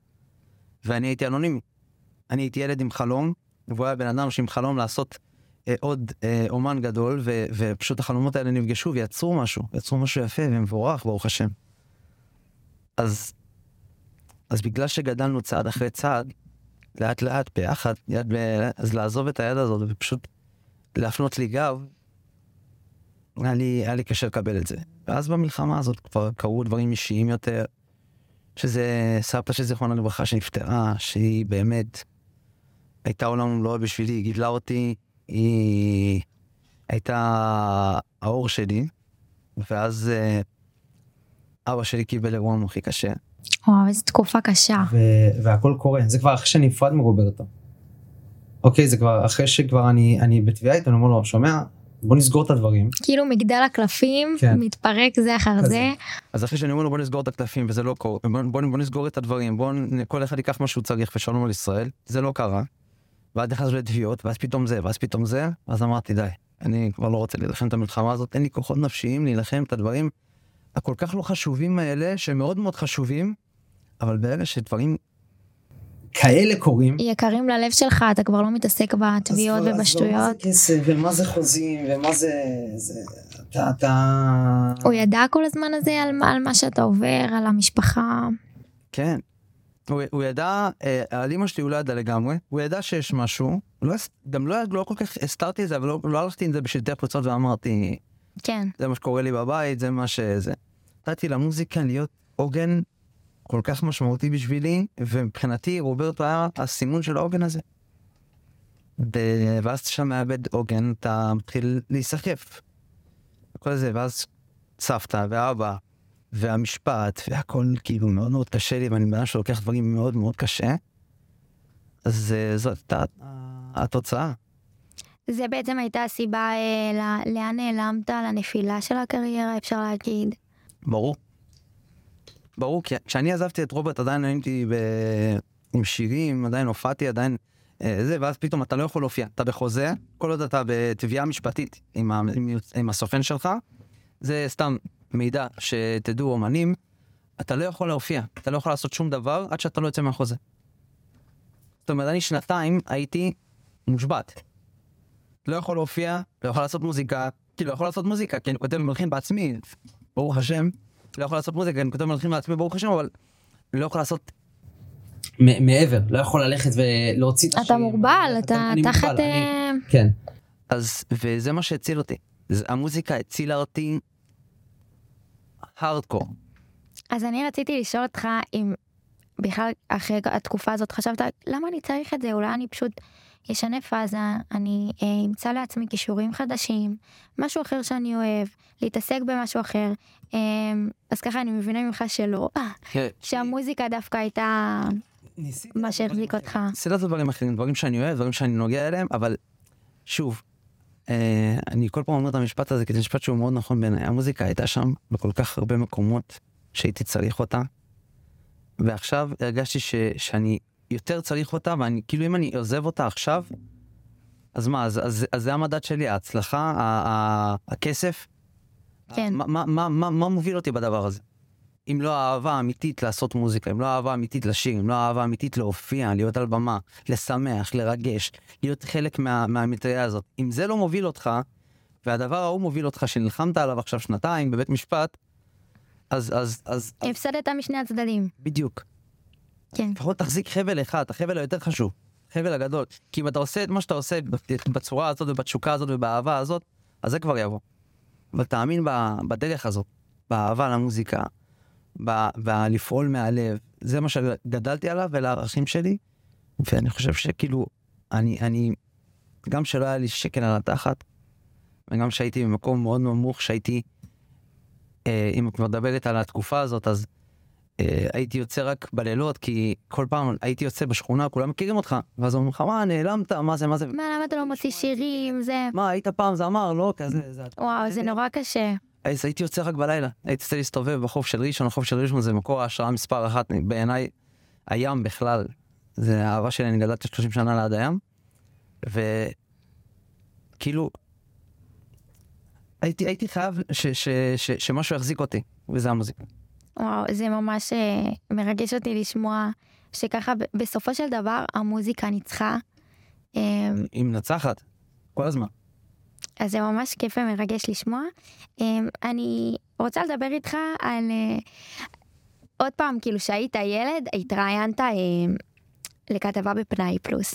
ואני הייתי אנונימי. אני הייתי ילד עם חלום, והוא היה בן אדם שעם חלום לעשות אה, עוד אה, אומן גדול, ו, ופשוט החלומות האלה נפגשו ויצרו משהו, יצרו משהו יפה ומבורך, ברוך השם. אז, אז בגלל שגדלנו צעד אחרי צעד, לאט לאט ביחד, יד ב... אז לעזוב את היד הזאת ופשוט להפנות לי גב, היה לי, היה לי קשה לקבל את זה. ואז במלחמה הזאת כבר קרו דברים אישיים יותר, שזה סבתא של זיכרונה לברכה שנפטרה, שהיא באמת הייתה עולם ומלואו בשבילי, היא גידלה אותי, היא הייתה האור שלי, ואז אה, אבא שלי קיבל אירוע מוחי קשה. וואו, איזו תקופה קשה. ו- והכל קורה זה כבר אחרי שאני נפרד מרוברטו. אוקיי זה כבר אחרי שכבר אני אני בתביעה איתו אני אומר לו שומע בוא נסגור את הדברים כאילו מגדל הקלפים כן. מתפרק זה אחר כזה. זה. אז אחרי שאני אומר לו בוא נסגור את הקלפים וזה לא קורה, בוא, בוא, בוא נסגור את הדברים, בוא כל אחד ייקח מה שהוא צריך ושלום על ישראל, זה לא קרה. ואז נכנסנו לתביעות, ואז פתאום זה, ואז פתאום זה, ואז אמרתי, די, אני כבר לא רוצה להילחם את המלחמה הזאת, אין לי כוחות נפשיים להילחם את הדברים הכל כך לא חשובים האלה, שהם מאוד מאוד חשובים, אבל ברגע שדברים כאלה קורים. יקרים ללב שלך, אתה כבר לא מתעסק בתביעות כבר- אז כבר מה זה ובשטויות. כסף ומה זה חוזים ומה זה... זה אתה... אתה... הוא ידע כל הזמן הזה על על מה שאתה עובר, על המשפחה. כן. הוא, הוא ידע, אה, על אמא שלי הוא לא ידע לגמרי, הוא ידע שיש משהו, לא, גם לא, לא כל כך הסתרתי את זה, אבל לא, לא הלכתי עם זה בשלטי הפרצות ואמרתי, כן. זה מה שקורה לי בבית, זה מה שזה. נתתי למוזיקה להיות עוגן כל כך משמעותי בשבילי, ומבחינתי רוברטו היה הסימון של העוגן הזה. ואז כשאתה מאבד עוגן, אתה מתחיל להיסחף. כל זה, ואז סבתא ואבא והמשפט והכל כאילו מאוד מאוד קשה לי, ואני בן אדם שלוקח דברים מאוד מאוד קשה. אז אה, זאת הייתה התוצאה. זה בעצם הייתה הסיבה אה, לאן נעלמת, לנפילה של הקריירה, אפשר להגיד. ברור. ברור, כי כשאני עזבתי את רוברט עדיין הייתי ב... עם שירים, עדיין הופעתי, עדיין אה, זה, ואז פתאום אתה לא יכול להופיע. אתה בחוזה, כל עוד אתה בתביעה משפטית עם, ה... עם... עם הסוכן שלך, זה סתם מידע שתדעו אומנים, אתה לא יכול להופיע, אתה לא יכול לעשות שום דבר עד שאתה לא יוצא מהחוזה. זאת אומרת, אני שנתיים הייתי מושבת. לא יכול להופיע, לא יכול לעשות מוזיקה, כאילו לא יכול לעשות מוזיקה, כי אני כותב מלחין בעצמי, ברוך השם, לא יכול לעשות מוזיקה, אני כותב מלחין בעצמי, ברוך השם, אבל לא יכול לעשות, מ- מעבר, לא יכול ללכת ולהוציא את אתה השיר. מוגבל, אתה תחת... מוגבל, אני- אה, כן. אז, וזה מה שהציל אותי. המוזיקה הצילה אותי הארדקור. אז אני רציתי לשאול אותך אם בכלל אחרי התקופה הזאת חשבת למה אני צריך את זה אולי אני פשוט אשנה פאזה אני אה, אמצא לעצמי כישורים חדשים משהו אחר שאני אוהב להתעסק במשהו אחר אה, אז ככה אני מבינה ממך שלא. אה, שהמוזיקה דווקא הייתה מה שהחזיק אותך. עשיתי לעשות דברים אחרים, דברים שאני אוהב, דברים שאני נוגע אליהם, אבל שוב, אה, אני כל פעם אומר את המשפט הזה, כי זה משפט שהוא מאוד נכון בעיניי. המוזיקה הייתה שם בכל כך הרבה מקומות שהייתי צריך אותה, ועכשיו הרגשתי ש, שאני יותר צריך אותה, ואני, כאילו אם אני עוזב אותה עכשיו, אז מה, אז, אז, אז זה המדד שלי, ההצלחה, ה, ה, הכסף. כן. מה, מה, מה, מה, מה מוביל אותי בדבר הזה? אם לא האהבה האמיתית לעשות מוזיקה, אם לא האהבה האמיתית לשיר, אם לא האהבה האמיתית להופיע, להיות על במה, לשמח, לרגש, להיות חלק מה, מהמטריה הזאת. אם זה לא מוביל אותך, והדבר ההוא מוביל אותך, שנלחמת עליו עכשיו שנתיים בבית משפט, אז, אז, אז, אז הפסדת משני הצדדים בדיוק. כן לפחות תחזיק חבל אחד, החבל היותר חשוב, חבל הגדול. כי אם אתה עושה את מה שאתה עושה בצורה הזאת ובתשוקה הזאת ובאהבה הזאת, אז זה כבר יבוא. אבל תאמין בדרך הזאת, באהבה למוזיקה, בלפעול מהלב, זה מה שגדלתי עליו ולערכים שלי, ואני חושב שכאילו, אני, אני, גם שלא היה לי שקל על התחת, וגם שהייתי במקום מאוד נמוך, שהייתי, אה, אם את מדברת על התקופה הזאת, אז הייתי יוצא רק בלילות, כי כל פעם הייתי יוצא בשכונה, כולם מכירים אותך, ואז אומרים לך, מה, נעלמת, מה זה, מה זה, מה למה אתה לא מוציא שירים זה? מה, היית פעם זמר, לא, כזה, זה... וואו זה נורא קשה. אז הייתי יוצא רק בלילה, הייתי יוצא להסתובב בחוף של ראשון, החוף של ראשון זה מקור ההשראה מספר אחת, בעיניי, הים בכלל, זה האהבה שלי, אני גדלתי 30 שנה ליד הים, וכאילו, הייתי, הייתי חייב ש, ש, ש, שמשהו יחזיק אותי, וזה המוזיקה. וואו, זה ממש אה, מרגש אותי לשמוע שככה בסופו של דבר המוזיקה ניצחה. אה, היא מנצחת, כל הזמן. אז זה ממש כיף ומרגש לשמוע. אה, אני רוצה לדבר איתך על אה, עוד פעם, כאילו שהיית ילד, התראיינת אה, לכתבה בפנאי פלוס.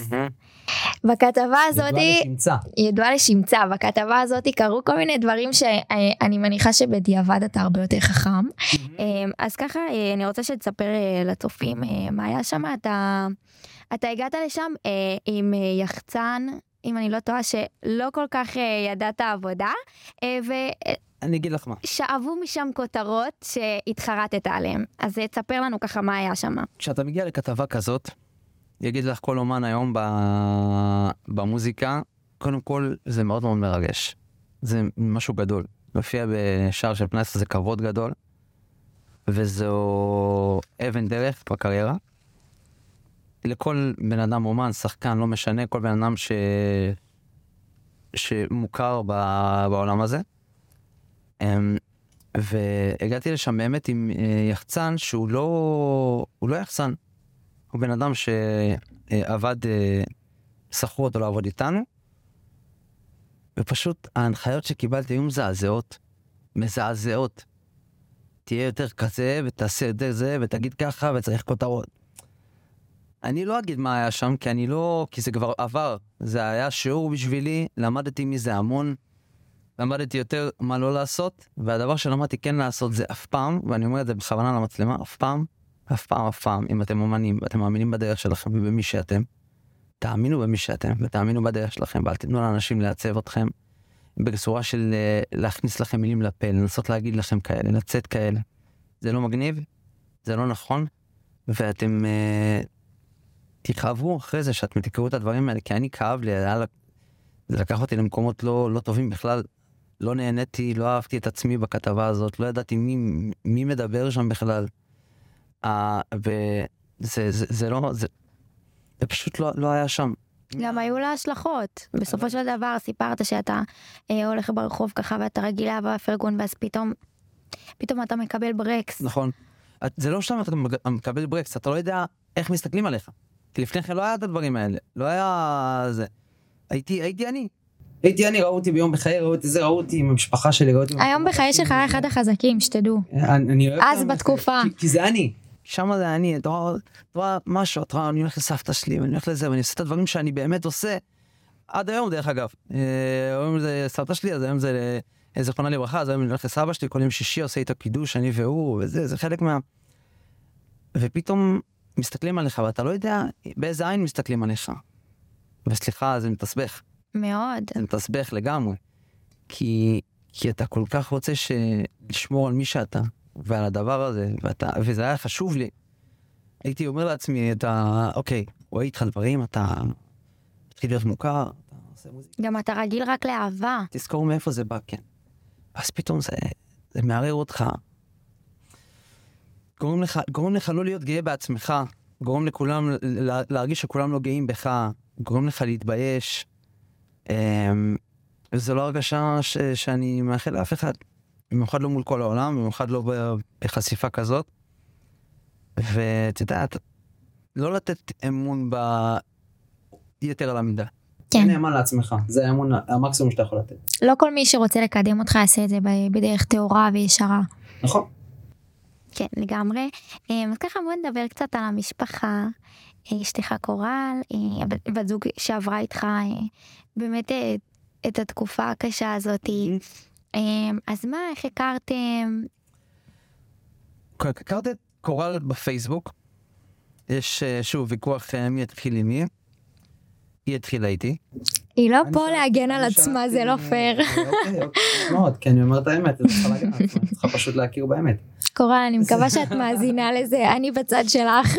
בכתבה הזאתי... ידוע לשמצה. ידועה לשמצה, בכתבה הזאת קרו כל מיני דברים שאני מניחה שבדיעבד אתה הרבה יותר חכם. אמ, אז ככה אה, אני רוצה שתספר אה, לצופים אה, מה היה שם, אתה, אתה הגעת לשם אה, עם אה, יחצן, אם אני לא טועה, שלא כל כך אה, ידעת עבודה, אה, אני אגיד לך מה, ושאבו משם כותרות שהתחרטת עליהן. אז אה, תספר לנו ככה מה היה שם. כשאתה מגיע לכתבה כזאת, יגיד לך כל אומן היום ב... במוזיקה, קודם כל זה מאוד מאוד מרגש. זה משהו גדול. להופיע בשער של פנס זה כבוד גדול, וזו אבן דרך בקריירה. לכל בן אדם אומן, שחקן, לא משנה, כל בן אדם ש... שמוכר ב... בעולם הזה. אמ, והגעתי לשם באמת עם אה, יחצן שהוא לא, הוא לא יחצן, הוא בן אדם שעבד, אה, שכרו אותו לעבוד איתנו, ופשוט ההנחיות שקיבלתי היו מזעזעות, מזעזעות. תהיה יותר כזה, ותעשה יותר זה, ותגיד ככה, וצריך כותרות. אני לא אגיד מה היה שם, כי אני לא... כי זה כבר עבר. זה היה שיעור בשבילי, למדתי מזה המון. למדתי יותר מה לא לעשות, והדבר שלמדתי כן לעשות זה אף פעם, ואני אומר את זה בכוונה למצלמה, אף פעם, אף פעם, אף פעם, אם אתם אומנים, ואתם מאמינים בדרך שלכם ובמי שאתם, תאמינו במי שאתם, ותאמינו בדרך שלכם, ואל תיתנו לאנשים לעצב אתכם בצורה של אה, להכניס לכם מילים לפה, לנסות להגיד לכם כאלה, לצאת כאלה. זה לא מגניב, זה לא נכון, ואתם uh, תכאבו אחרי זה שאתם תקראו את הדברים האלה, כי אני כאב לי, היה, זה לקח אותי למקומות לא, לא טובים בכלל. לא נהניתי, לא אהבתי את עצמי בכתבה הזאת, לא ידעתי מי, מי מדבר שם בכלל. Uh, וזה זה, זה לא, זה, זה פשוט לא, לא היה שם. גם היו לה השלכות. בסופו של דבר סיפרת שאתה אה, הולך ברחוב ככה ואתה רגיל לאהבה פרגון ואז פתאום, פתאום אתה מקבל ברקס. נכון. את- זה לא שאתה מקבל ברקס, אתה לא יודע איך מסתכלים עליך. כי לפני כן לא היה את הדברים האלה, לא היה זה. הייתי, הייתי אני. הייתי אני, ראו אותי ביום בחיי, ראו אותי זה, ראו אותי עם המשפחה שלי, ראו אותי... היום בחיי. שלך היה אחד החזקים, שתדעו. אני אני אוהב אז בתקופה. כי זה אני. שם זה אני, אתה רואה, אתה רואה משהו, אתה רואה, אני הולך לסבתא שלי, ואני הולך לזה, ואני עושה את הדברים שאני באמת עושה, עד היום דרך אגב. אה, היום זה סבתא שלי, אז היום זה אה, זיכרונה לברכה, אז היום אני הולך לסבא שלי, כל יום שישי עושה איתו קידוש, אני והוא, וזה, זה חלק מה... ופתאום מסתכלים עליך, ואתה לא יודע באיזה עין מסתכלים עליך. וסליחה, זה מתסבך. מאוד. זה מתסבך לגמרי. כי, כי אתה כל כך רוצה ש... לשמור על מי שאתה, ועל הדבר הזה, ואתה, וזה היה חשוב לי. הייתי אומר לעצמי, אתה, אוקיי, רואה איתך דברים, אתה מתחיל להיות מוכר, אתה עושה מוזיקה, גם אתה רגיל רק לאהבה. תזכור מאיפה זה בא, כן. ואז פתאום זה, זה מערער אותך. גורם לך, גורם לך לא להיות גאה בעצמך, גורם לכולם, לה- להרגיש שכולם לא גאים בך, גורם לך להתבייש. אמ, וזו לא הרגשה ש, שאני מאחל לאף אחד, במיוחד לא מול כל העולם, במיוחד לא ב- בחשיפה כזאת. ואת יודעת, לא לתת אמון ביתר על המידה. כן. תהיה נאמן לעצמך, זה האמון, המקסימום שאתה יכול לתת. לא כל מי שרוצה לקדם אותך יעשה את זה ב- בדרך טהורה וישרה. נכון. כן, לגמרי. אה, אז ככה בוא נדבר קצת על המשפחה. אה, אשתך קורל, אה, בת זוג שעברה איתך אה, באמת את התקופה הקשה הזאת. אה, אז מה, איך הכרתם? הכרתי את קורל בפייסבוק. יש אה, שוב ויכוח אה, מי התחיל עם מי. היא התחילה איתי. היא לא פה להגן על עצמה, זה לא פייר. אה, אוקיי, אוקיי, מאוד, כי אני אומר את האמת, את צריכה פשוט להכיר באמת. קורל, אני מקווה שאת מאזינה לזה, אני בצד שלך.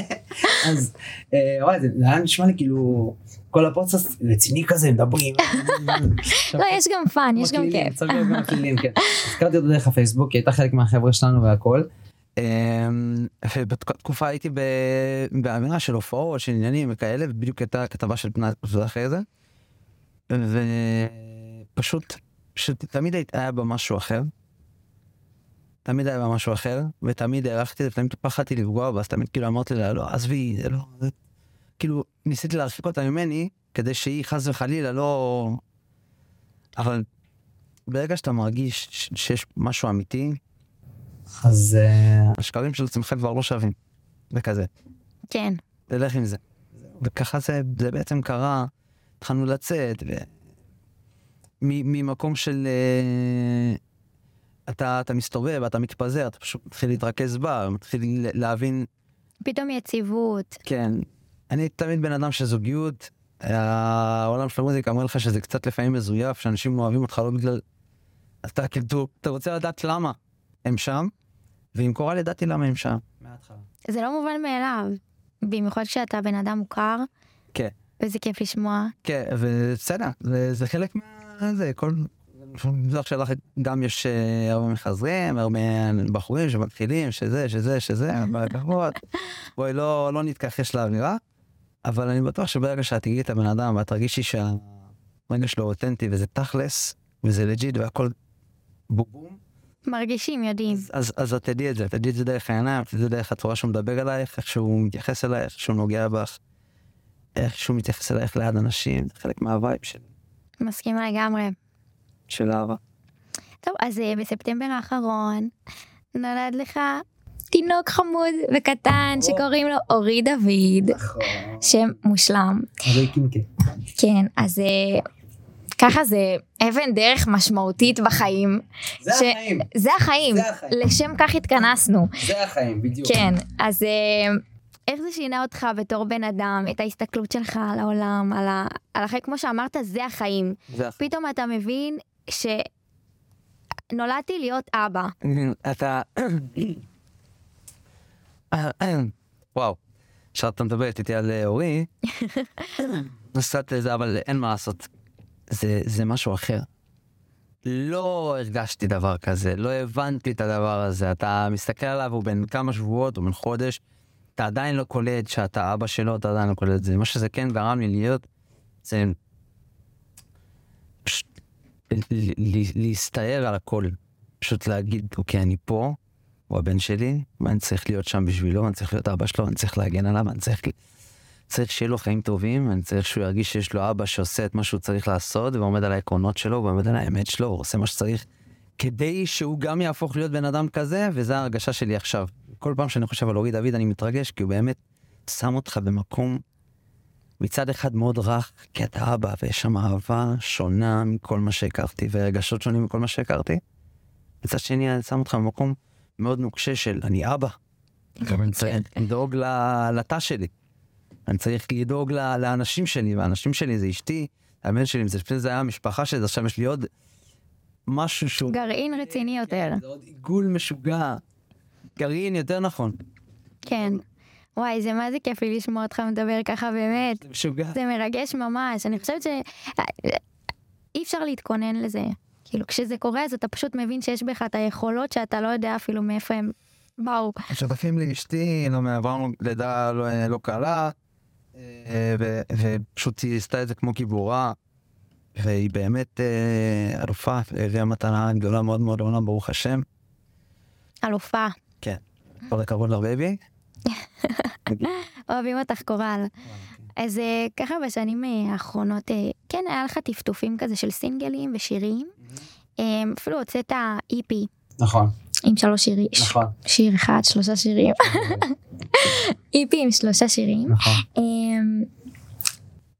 אז וואי, זה היה נשמע לי כאילו כל הפודקאסט רציני כזה, מדברים. לא, יש גם fun, יש גם כיף. צריך להיות גם מקלילים, כן. הזכרתי אותו דרך הפייסבוק, היא הייתה חלק מהחבר'ה שלנו והכל. אמ, ובתקופה הייתי באווירה של הופעות, של עניינים וכאלה, ובדיוק הייתה כתבה של פנאי פלוס אחרי זה. ופשוט, שתמיד היה בה משהו אחר. תמיד היה בה משהו אחר, ותמיד הערכתי את זה, ותמיד פחדתי לפגוע בה, אז תמיד כאילו אמרתי לה, לא, עזבי, זה לא... כאילו, ניסיתי להרחיק אותה ממני, כדי שהיא חס וחלילה לא... אבל ברגע שאתה מרגיש ש- שיש משהו אמיתי, אז אה, השקרים של עצמך כבר לא שווים. וכזה, כן. תלך עם זה. וככה זה, זה בעצם קרה, התחלנו לצאת, ו... מ- ממקום של... אה, אתה, אתה מסתובב, אתה מתפזר, אתה פשוט מתחיל להתרכז בה, מתחיל להבין, פתאום יציבות. כן, אני תמיד בן אדם של זוגיות, העולם של המוזיקה אומר לך שזה קצת לפעמים מזויף, שאנשים לא אוהבים אותך לא בגלל... אתה כאילו, אתה רוצה לדעת למה הם שם, ועם קורל ידעתי למה הם שם. מההתחלה. זה לא מובן מאליו. במיוחד כשאתה בן אדם מוכר. כן. וזה כיף לשמוע. כן, ובסדר, זה, זה חלק מה... זה, כל... בטוח שלך גם יש אה, הרבה מחזרים, הרבה בחורים שמתחילים, שזה, שזה, שזה. בואי, לא, לא נתכחש לאווירה, אבל אני בטוח שברגע שאת תגידי את הבן אדם ואת תרגישי שהרגע שלו אותנטי וזה תכלס, וזה לג'יט והכל בובום, מרגישים, יודעים. אז, אז את תדעי את זה, תדעי את זה דרך העיניים, תדעי את זה דרך הצורה שהוא מדבר אלייך, איך שהוא מתייחס אלייך, איך שהוא נוגע בך, איך שהוא מתייחס אלייך ליד אנשים, זה חלק מהווייב של, מסכימה לגמרי. של אהבה. טוב, אז אה, בספטמבר האחרון נולד לך תינוק חמוד וקטן שקוראים לו אורי דוד, נכון. שם מושלם. כן, אז אה, ככה זה אבן דרך משמעותית בחיים. זה ש- החיים. זה החיים, זה החיים. לשם כך התכנסנו. זה החיים, בדיוק. כן, אז אה, איך זה שינה אותך בתור בן אדם, את ההסתכלות שלך על העולם, על, ה... על החיים, כמו שאמרת, זה החיים. זה החיים. פתאום אתה מבין שנולדתי להיות אבא. אתה... וואו, כשאתה מדברת איתי על אה, אורי, אז קצת זה, אבל אין מה לעשות. זה, זה משהו אחר. לא הרגשתי דבר כזה, לא הבנתי את הדבר הזה. אתה מסתכל עליו, הוא בן כמה שבועות, הוא בן חודש, אתה עדיין לא קולט שאתה אבא שלו, אתה עדיין לא קולט את זה. מה שזה כן גרם לי להיות, זה פשוט להסתער על הכל. פשוט להגיד, אוקיי, אני פה, הוא הבן שלי, ואני צריך להיות שם בשבילו, אני צריך להיות אבא שלו, אני צריך להגן עליו, אני צריך, צריך שיהיה לו חיים טובים, אני צריך שהוא ירגיש שיש לו אבא שעושה את מה שהוא צריך לעשות, ועומד על העקרונות שלו, ועומד על האמת שלו, הוא עושה מה שצריך, כדי שהוא גם יהפוך להיות בן אדם כזה, וזו ההרגשה שלי עכשיו. כל פעם שאני חושב על אורי דוד אני מתרגש, כי הוא באמת שם אותך במקום מצד אחד מאוד רך, כי אתה אבא, ויש שם אהבה שונה מכל מה שהכרתי, ורגשות שונים מכל מה שהכרתי. מצד שני, אני שם אותך במקום מאוד נוקשה של אני אבא. גם אני צריך לדאוג ל- לתא שלי. אני צריך לדאוג לאנשים שלי, והאנשים שלי זה אשתי, הבן שלי, זה לפני זה היה המשפחה שלי, עכשיו יש לי עוד משהו שהוא... גרעין רציני יותר. זה עוד עיגול משוגע. גרעין, יותר נכון. כן. וואי, זה מה זה כיף לי לשמוע אותך מדבר ככה באמת. זה משוגע. זה מרגש ממש. אני חושבת שאי אפשר להתכונן לזה. כאילו, כשזה קורה, אז אתה פשוט מבין שיש בך את היכולות שאתה לא יודע אפילו מאיפה הם באו. שותפים לאשתי, לא עברנו לידה לא, לא קלה, אה, ופשוט היא עשתה את זה כמו גיבורה, והיא באמת אה, אלופה, הביאה מתנה גדולה מאוד מאוד לעולם, ברוך השם. אלופה. כן. כל הכבוד לבייבי. אוהבים אותך קורל. אז אה, ככה בשנים אה, האחרונות, אה, כן, היה לך טפטופים כזה של סינגלים ושירים. אה, אפילו הוצאת איפי נכון, עם שלוש שירים. נכון. שיר אחד, שלושה שירים. איפי עם שלושה שירים. נכון. אמ,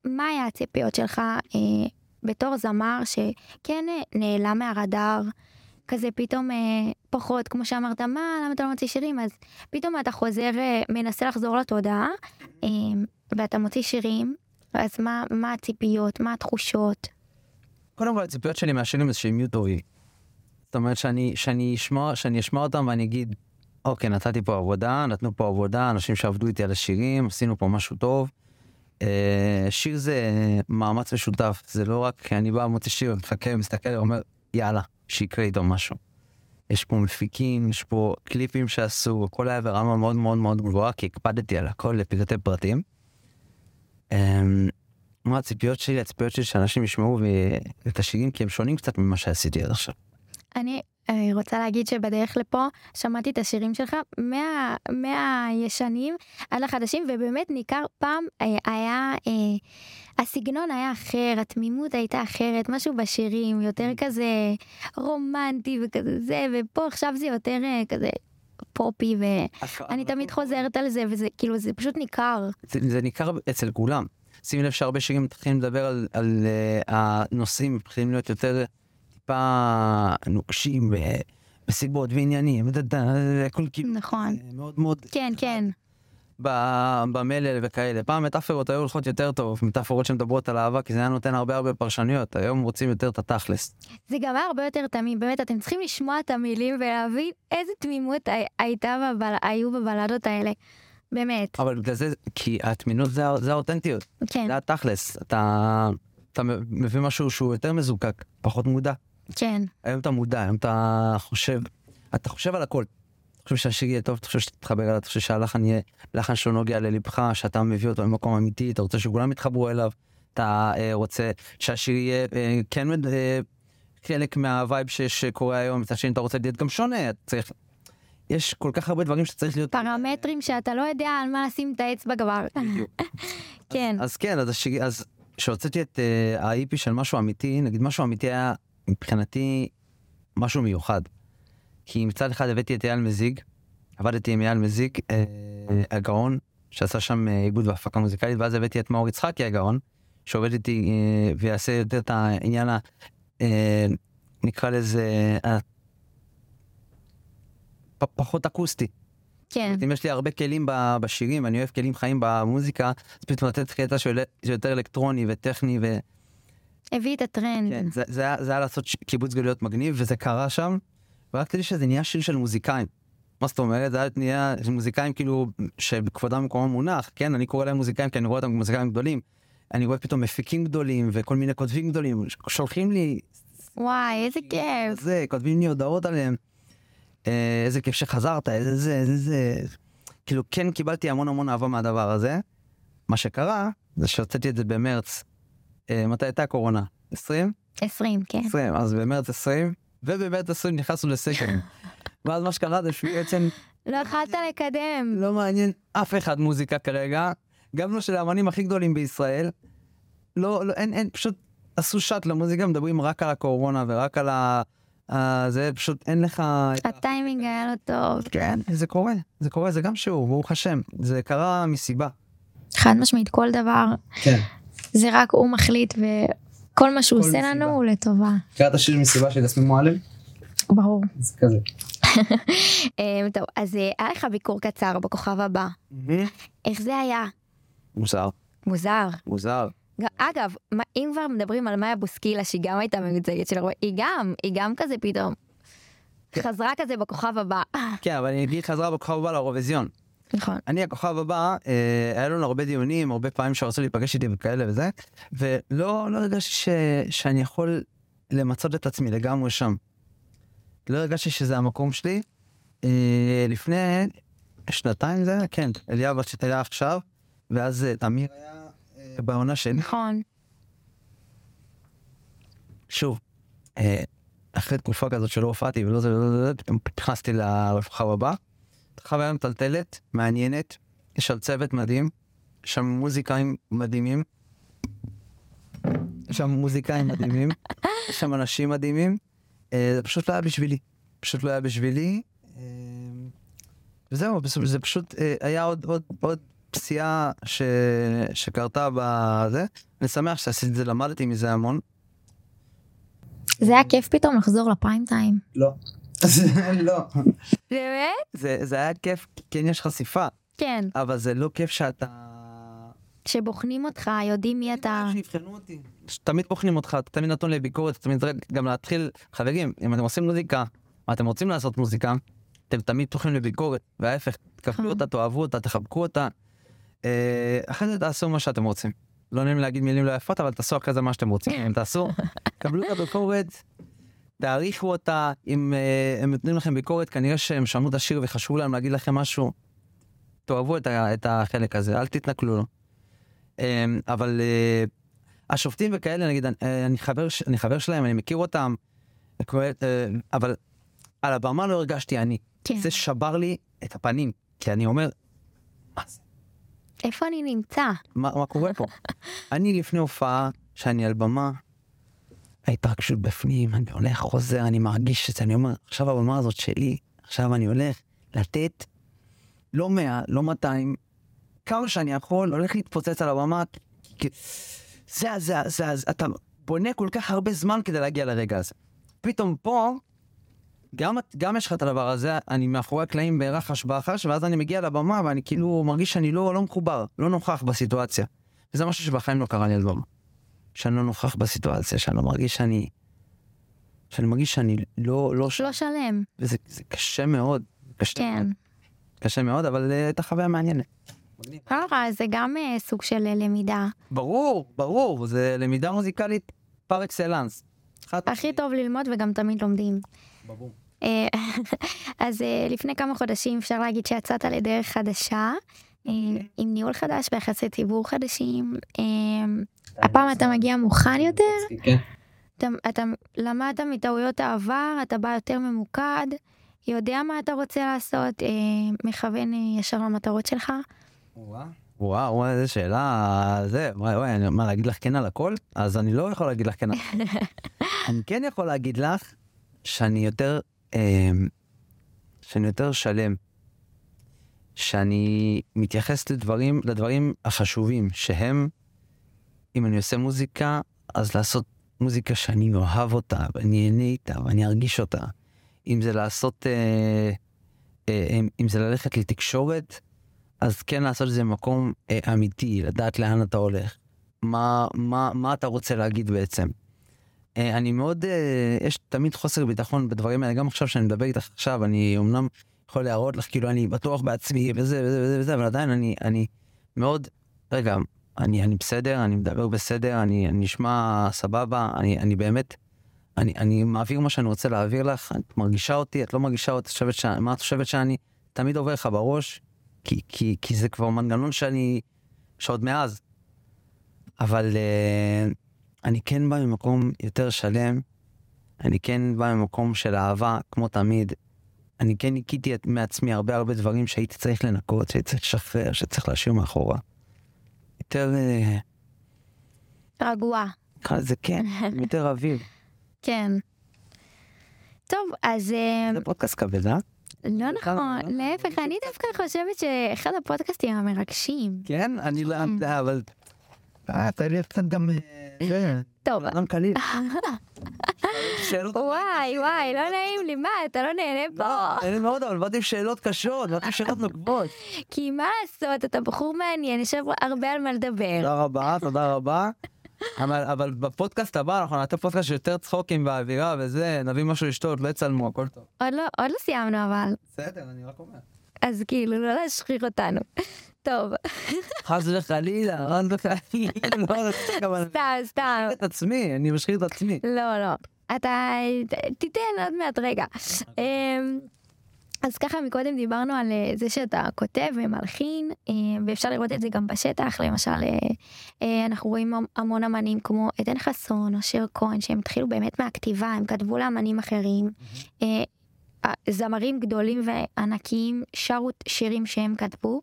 מה היה הציפיות שלך אה, בתור זמר שכן אה, נעלם מהרדאר, כזה פתאום אה, פחות, כמו שאמרת, מה, למה אתה לא מוציא שירים? אז פתאום אתה חוזר, אה, מנסה לחזור לתודעה, אה, ואתה מוציא שירים, אז מה, מה הציפיות, מה התחושות? קודם כל הציפיות שלי מהשירים זה שהם יהיו טובים. זאת אומרת שאני, שאני אשמע, שאני אשמע אותם ואני אגיד, אוקיי, נתתי פה עבודה, נתנו פה עבודה, אנשים שעבדו איתי על השירים, עשינו פה משהו טוב. אה, שיר זה מאמץ משותף, זה לא רק אני בא, מוציא שיר, מחכה, מסתכל, אומר, יאללה, שיקרה איתו משהו. יש פה מפיקים, יש פה קליפים שעשו, הכל היה ברמה מאוד מאוד מאוד גבוהה, כי הקפדתי על הכל לפרטי פרטים. מה הציפיות שלי? הציפיות שלי שאנשים ישמעו את השירים, כי הם שונים קצת ממה שעשיתי עד עכשיו. אני אה, רוצה להגיד שבדרך לפה שמעתי את השירים שלך מה, מהישנים עד לחדשים ובאמת ניכר פעם אה, היה אה, הסגנון היה אחר התמימות הייתה אחרת משהו בשירים יותר כזה רומנטי וכזה זה ופה עכשיו זה יותר כזה פופי ואני תמיד חוזרת על זה וזה כאילו זה פשוט ניכר זה, זה ניכר אצל כולם. שימי לב שהרבה שירים מתחילים לדבר על, על uh, הנושאים, מתחילים להיות יותר טיפה נוקשים וסיבות ועניינים, הכל כאילו נכון אה, מאוד מאוד כן כן במלל וכאלה. פעם מטאפרות היו הולכות יותר טוב, מטאפרות שמדברות על אהבה, כי זה היה נותן הרבה הרבה פרשנויות, היום רוצים יותר את התכלס. זה גם היה הרבה יותר תמים, באמת, אתם צריכים לשמוע את המילים ולהבין איזה תמימות הי- הייתה, בבל... היו בבלדות האלה. באמת, אבל בגלל זה, כי התמינות זה, זה האותנטיות, כן, זה התכלס. אתה, אתה מביא משהו שהוא יותר מזוקק, פחות מודע. כן. היום אתה מודע, היום אתה חושב, אתה חושב על הכל. אתה חושב שהשיר יהיה טוב, אתה חושב שתתחבר אליו, אתה חושב שהלחן יהיה לחן שלא נוגע ללבך, שאתה מביא אותו ממקום אמיתי, אתה רוצה שכולם יתחברו אליו, אתה אה, רוצה שהשיר יהיה אה, כן אה, חלק מהווייב שקורה היום, מצד שני אתה רוצה להיות גם שונה, אתה צריך... יש כל כך הרבה דברים שצריך להיות... פרמטרים שאתה לא יודע על מה לשים את האצבע כבר. כן. אז, אז כן, אז, כשהוצאתי את uh, ה-IP של משהו אמיתי, נגיד משהו אמיתי היה מבחינתי משהו מיוחד. כי מצד אחד הבאתי את אייל מזיג, עבדתי עם אייל מזיג, אה, הגאון, שעשה שם אה, עיבוד והפקה מוזיקלית, ואז הבאתי את מאור יצחקי הגאון, שעובד איתי אה, ויעשה יותר את העניין, ה, אה, נקרא לזה, אה, פחות אקוסטי. כן. אם יש לי הרבה כלים ב- בשירים, ואני אוהב כלים חיים במוזיקה, אז פתאום לתת קטע שהוא יותר אלקטרוני וטכני, ו... הביא את הטרנד. כן, זה, זה, היה, זה היה לעשות ש- קיבוץ גלויות מגניב, וזה קרה שם, ורק תדעי שזה נהיה שיר של מוזיקאים. מה זאת אומרת? זה היה נהיה של מוזיקאים כאילו, שכבודם במקומם מונח, כן? אני קורא להם מוזיקאים כי אני רואה אותם כמוזיקאים גדולים. אני רואה פתאום מפיקים גדולים וכל מיני כותבים גדולים, שולחים לי וואי, איזה כיף. זה, כותבים לי הודעות עליהם. אה, איזה כיף שחזרת, איזה זה, איזה זה. כאילו, כן קיבלתי המון המון אהבה מהדבר הזה. מה שקרה, זה שהוצאתי את זה במרץ. אה, מתי הייתה הקורונה? 20? 20, כן. 20, אז במרץ 20, ובמרץ 20 נכנסנו לסקר. ואז מה שקרה זה שבעצם לא יכלת לקדם. לא מעניין אף אחד מוזיקה כרגע, גם לא של האמנים הכי גדולים בישראל. לא, לא, אין, אין, פשוט עשו שאט למוזיקה, מדברים רק על הקורונה ורק על ה... ה- זה פשוט אין לך... הטיימינג היה לא טוב. כן, זה קורה, זה קורה, זה גם שיעור, ברוך השם. זה קרה מסיבה. חד משמעית, כל דבר, כן. זה רק הוא מחליט וכל מה שהוא עושה מסיבה. לנו הוא לטובה. קראת שיר מסיבה של יסמין מועלם? ברור. זה כזה. אה, טוב, אז אה, היה לך ביקור קצר בכוכב הבא. איך זה היה? מוזר, מוזר. מוזר. אגב, מה- אם כבר מדברים על מאיה בוסקילה, שהיא גם הייתה מיוצגת של הרבה, היא גם, היא גם כזה פתאום. חזרה כזה בכוכב הבא. כן, אבל אני אגיד חזרה בכוכב הבא לאירוויזיון. נכון. אני הכוכב הבא, אה, היה לנו הרבה דיונים, הרבה פעמים שרצו להיפגש איתי וכאלה וזה, ולא לא הרגשתי ש, שאני יכול למצות את עצמי לגמרי שם. לא הרגשתי שזה המקום שלי. אה, לפני שנתיים זה היה, כן, אליאב היה עכשיו, ואז אה, תמיר היה בעונה שלי. נכון. שוב, אה, אחרי תקופה כזאת שלא הופעתי ולא זה ולא זה, נכנסתי לכוכב הבא. הכוכב היה מטלטלת, מעניינת, יש שם צוות מדהים, יש שם מוזיקאים מדהימים, יש שם מוזיקאים מדהימים, יש שם אנשים מדהימים, אה, זה פשוט לא היה בשבילי, פשוט לא היה בשבילי. אה, וזהו, זה פשוט היה עוד, עוד, עוד פסיעה ש... שקרתה בזה. אני שמח שעשיתי את זה, למדתי מזה המון. זה היה כיף פתאום לחזור לפריים טיים. לא. לא. באמת? זה, זה היה כיף, כן יש חשיפה, כן. אבל זה לא כיף שאתה... שבוחנים אותך, יודעים מי אתה. שיבחנו אותי. תמיד בוחנים אותך, תמיד נתון לביקורת, תמיד צריך גם להתחיל, חברים, אם אתם עושים מוזיקה, מה אתם רוצים לעשות מוזיקה, אתם תמיד פתוחים לביקורת, וההפך, תקבלו אותה, תאהבו אותה, תחבקו אותה, אה, אחרי זה תעשו מה שאתם רוצים. לא נעים להגיד מילים לא יפות, אבל תעשו אחרי זה מה שאתם רוצים, אם תעשו, קבלו את הביקורת, תעריכו אותה, אם אה, הם נותנים לכם ביקורת, כנראה שהם שמעו את השיר וחשוב להם להגיד לכם משהו, תאהבו את, ה- את החלק הזה, אל תתנכלו לו. אמ, אבל אה, השופטים וכאלה, נגיד, אה, אני חבר, אני חבר שלהם, אני מכיר אותם, אה, אבל על הבמה לא הרגשתי אני. כן. זה שבר לי את הפנים, כי אני אומר, מה זה? איפה אני נמצא? מה, מה קורה פה? אני לפני הופעה, שאני על במה, ההתרגשות בפנים, אני הולך, חוזר, אני מרגיש את זה, אני אומר, עכשיו הבמה הזאת שלי, עכשיו אני הולך לתת לא 100, לא 200, כמה שאני יכול, הולך להתפוצץ על הבמה, כי זה, זה, זה, זה, אתה בונה כל כך הרבה זמן כדי להגיע לרגע הזה. פתאום פה, גם, גם יש לך את הדבר הזה, אני מאחורי הקלעים ברחש בחש, ואז אני מגיע לבמה ואני כאילו מרגיש שאני לא, לא מחובר, לא נוכח בסיטואציה. וזה משהו שבחיים לא קרה לי על במה. שאני לא נוכח בסיטואציה, שאני לא מרגיש שאני... שאני מרגיש שאני לא... לא ש... לא שלם. וזה זה קשה מאוד. קשה, כן. קשה מאוד, אבל אה, הייתה חוויה מעניינת. לא נורא, זה גם אה, סוג של אה, למידה. ברור, ברור, זה למידה מוזיקלית פר אקסלנס. הכי טוב ללמוד וגם תמיד לומדים. אה, אז אה, לפני כמה חודשים אפשר להגיד שיצאת לדרך חדשה, אה, עם ניהול חדש ויחסי ציבור חדשים. הפעם אתה מגיע מוכן יותר, כן. אתה, אתה למדת מטעויות העבר, אתה בא יותר ממוקד, יודע מה אתה רוצה לעשות, מכוון ישר למטרות שלך. וואו, וואי, איזה שאלה, זה, וואי, וואי, אני- מה, להגיד לך כן על הכל? אז אני לא יכול להגיד לך כן על הכל. אני כן יכול להגיד לך שאני יותר, אה, שאני יותר שלם. שאני מתייחס לדברים, לדברים החשובים, שהם, אם אני עושה מוזיקה, אז לעשות מוזיקה שאני אוהב אותה, ואני אהנה איתה, ואני ארגיש אותה. אם זה לעשות, אה, אה, אם- זה ללכת לתקשורת, אז כן לעשות את זה במקום אה, אמיתי, לדעת לאן אתה הולך. מה, מה, מה אתה רוצה להגיד בעצם. אה, אני מאוד, אה, יש תמיד חוסר ביטחון בדברים האלה, גם עכשיו שאני מדבר איתך עכשיו, אני אמנם יכול להראות לך כאילו אני בטוח בעצמי וזה וזה וזה וזה, אבל עדיין אני, אני מאוד, רגע, אני, אני בסדר, אני מדבר בסדר, אני, אני נשמע סבבה, אני, אני באמת, אני, אני מעביר מה שאני רוצה להעביר לך, את מרגישה אותי, את לא מרגישה אותי, חושבת ש... מה את חושבת שאני תמיד עובר לך בראש, כי, כי, כי זה כבר מנגנון שאני, שעוד מאז. אבל uh, אני כן בא ממקום יותר שלם, אני כן בא ממקום של אהבה, כמו תמיד. אני כן ניקיתי מעצמי הרבה הרבה דברים שהייתי צריך לנקות, שהייתי צריך לשחרר, שצריך להשאיר מאחורה. יותר, אה, רגוע. נקרא לזה כן, יותר אביב. כן. טוב, אז אה, זה פודקאסט כבד, אה? לא נכון, להפך, אני דווקא חושבת שאחד הפודקאסטים המרגשים. כן, אני לא... אבל... אה, אתה לי קצת גם... טוב, אדם קליל. שאלות... וואי וואי, לא נעים לי, מה, אתה לא נהנה פה? אין לי מאוד, אבל באתי עם שאלות קשות, באתי עם שאלות נוקבות. כי מה לעשות, אתה בחור מעניין, יש הרבה על מה לדבר. תודה רבה, תודה רבה. אבל, אבל בפודקאסט הבא אנחנו נעשה פודקאסט שיותר צחוקים באווירה וזה, נביא משהו לשתות, לא יצלמו, הכל טוב. עוד לא, עוד לא סיימנו אבל, בסדר, אני רק אומר. אז כאילו, לא להשחיר אותנו. טוב, חס וחלילה, חס וחלילה, אני סתם, סתם. משחיר את עצמי, אני משחיר את עצמי. לא, לא. אתה תיתן עוד מעט רגע. אמ, אז ככה מקודם דיברנו על אה, זה שאתה כותב ומלחין אה, ואפשר לראות את זה גם בשטח למשל אה, אה, אנחנו רואים המ- המון אמנים כמו עדן חסון או שיר כהן שהם התחילו באמת מהכתיבה הם כתבו לאמנים אחרים. זמרים גדולים וענקיים שרו שירים שהם כתבו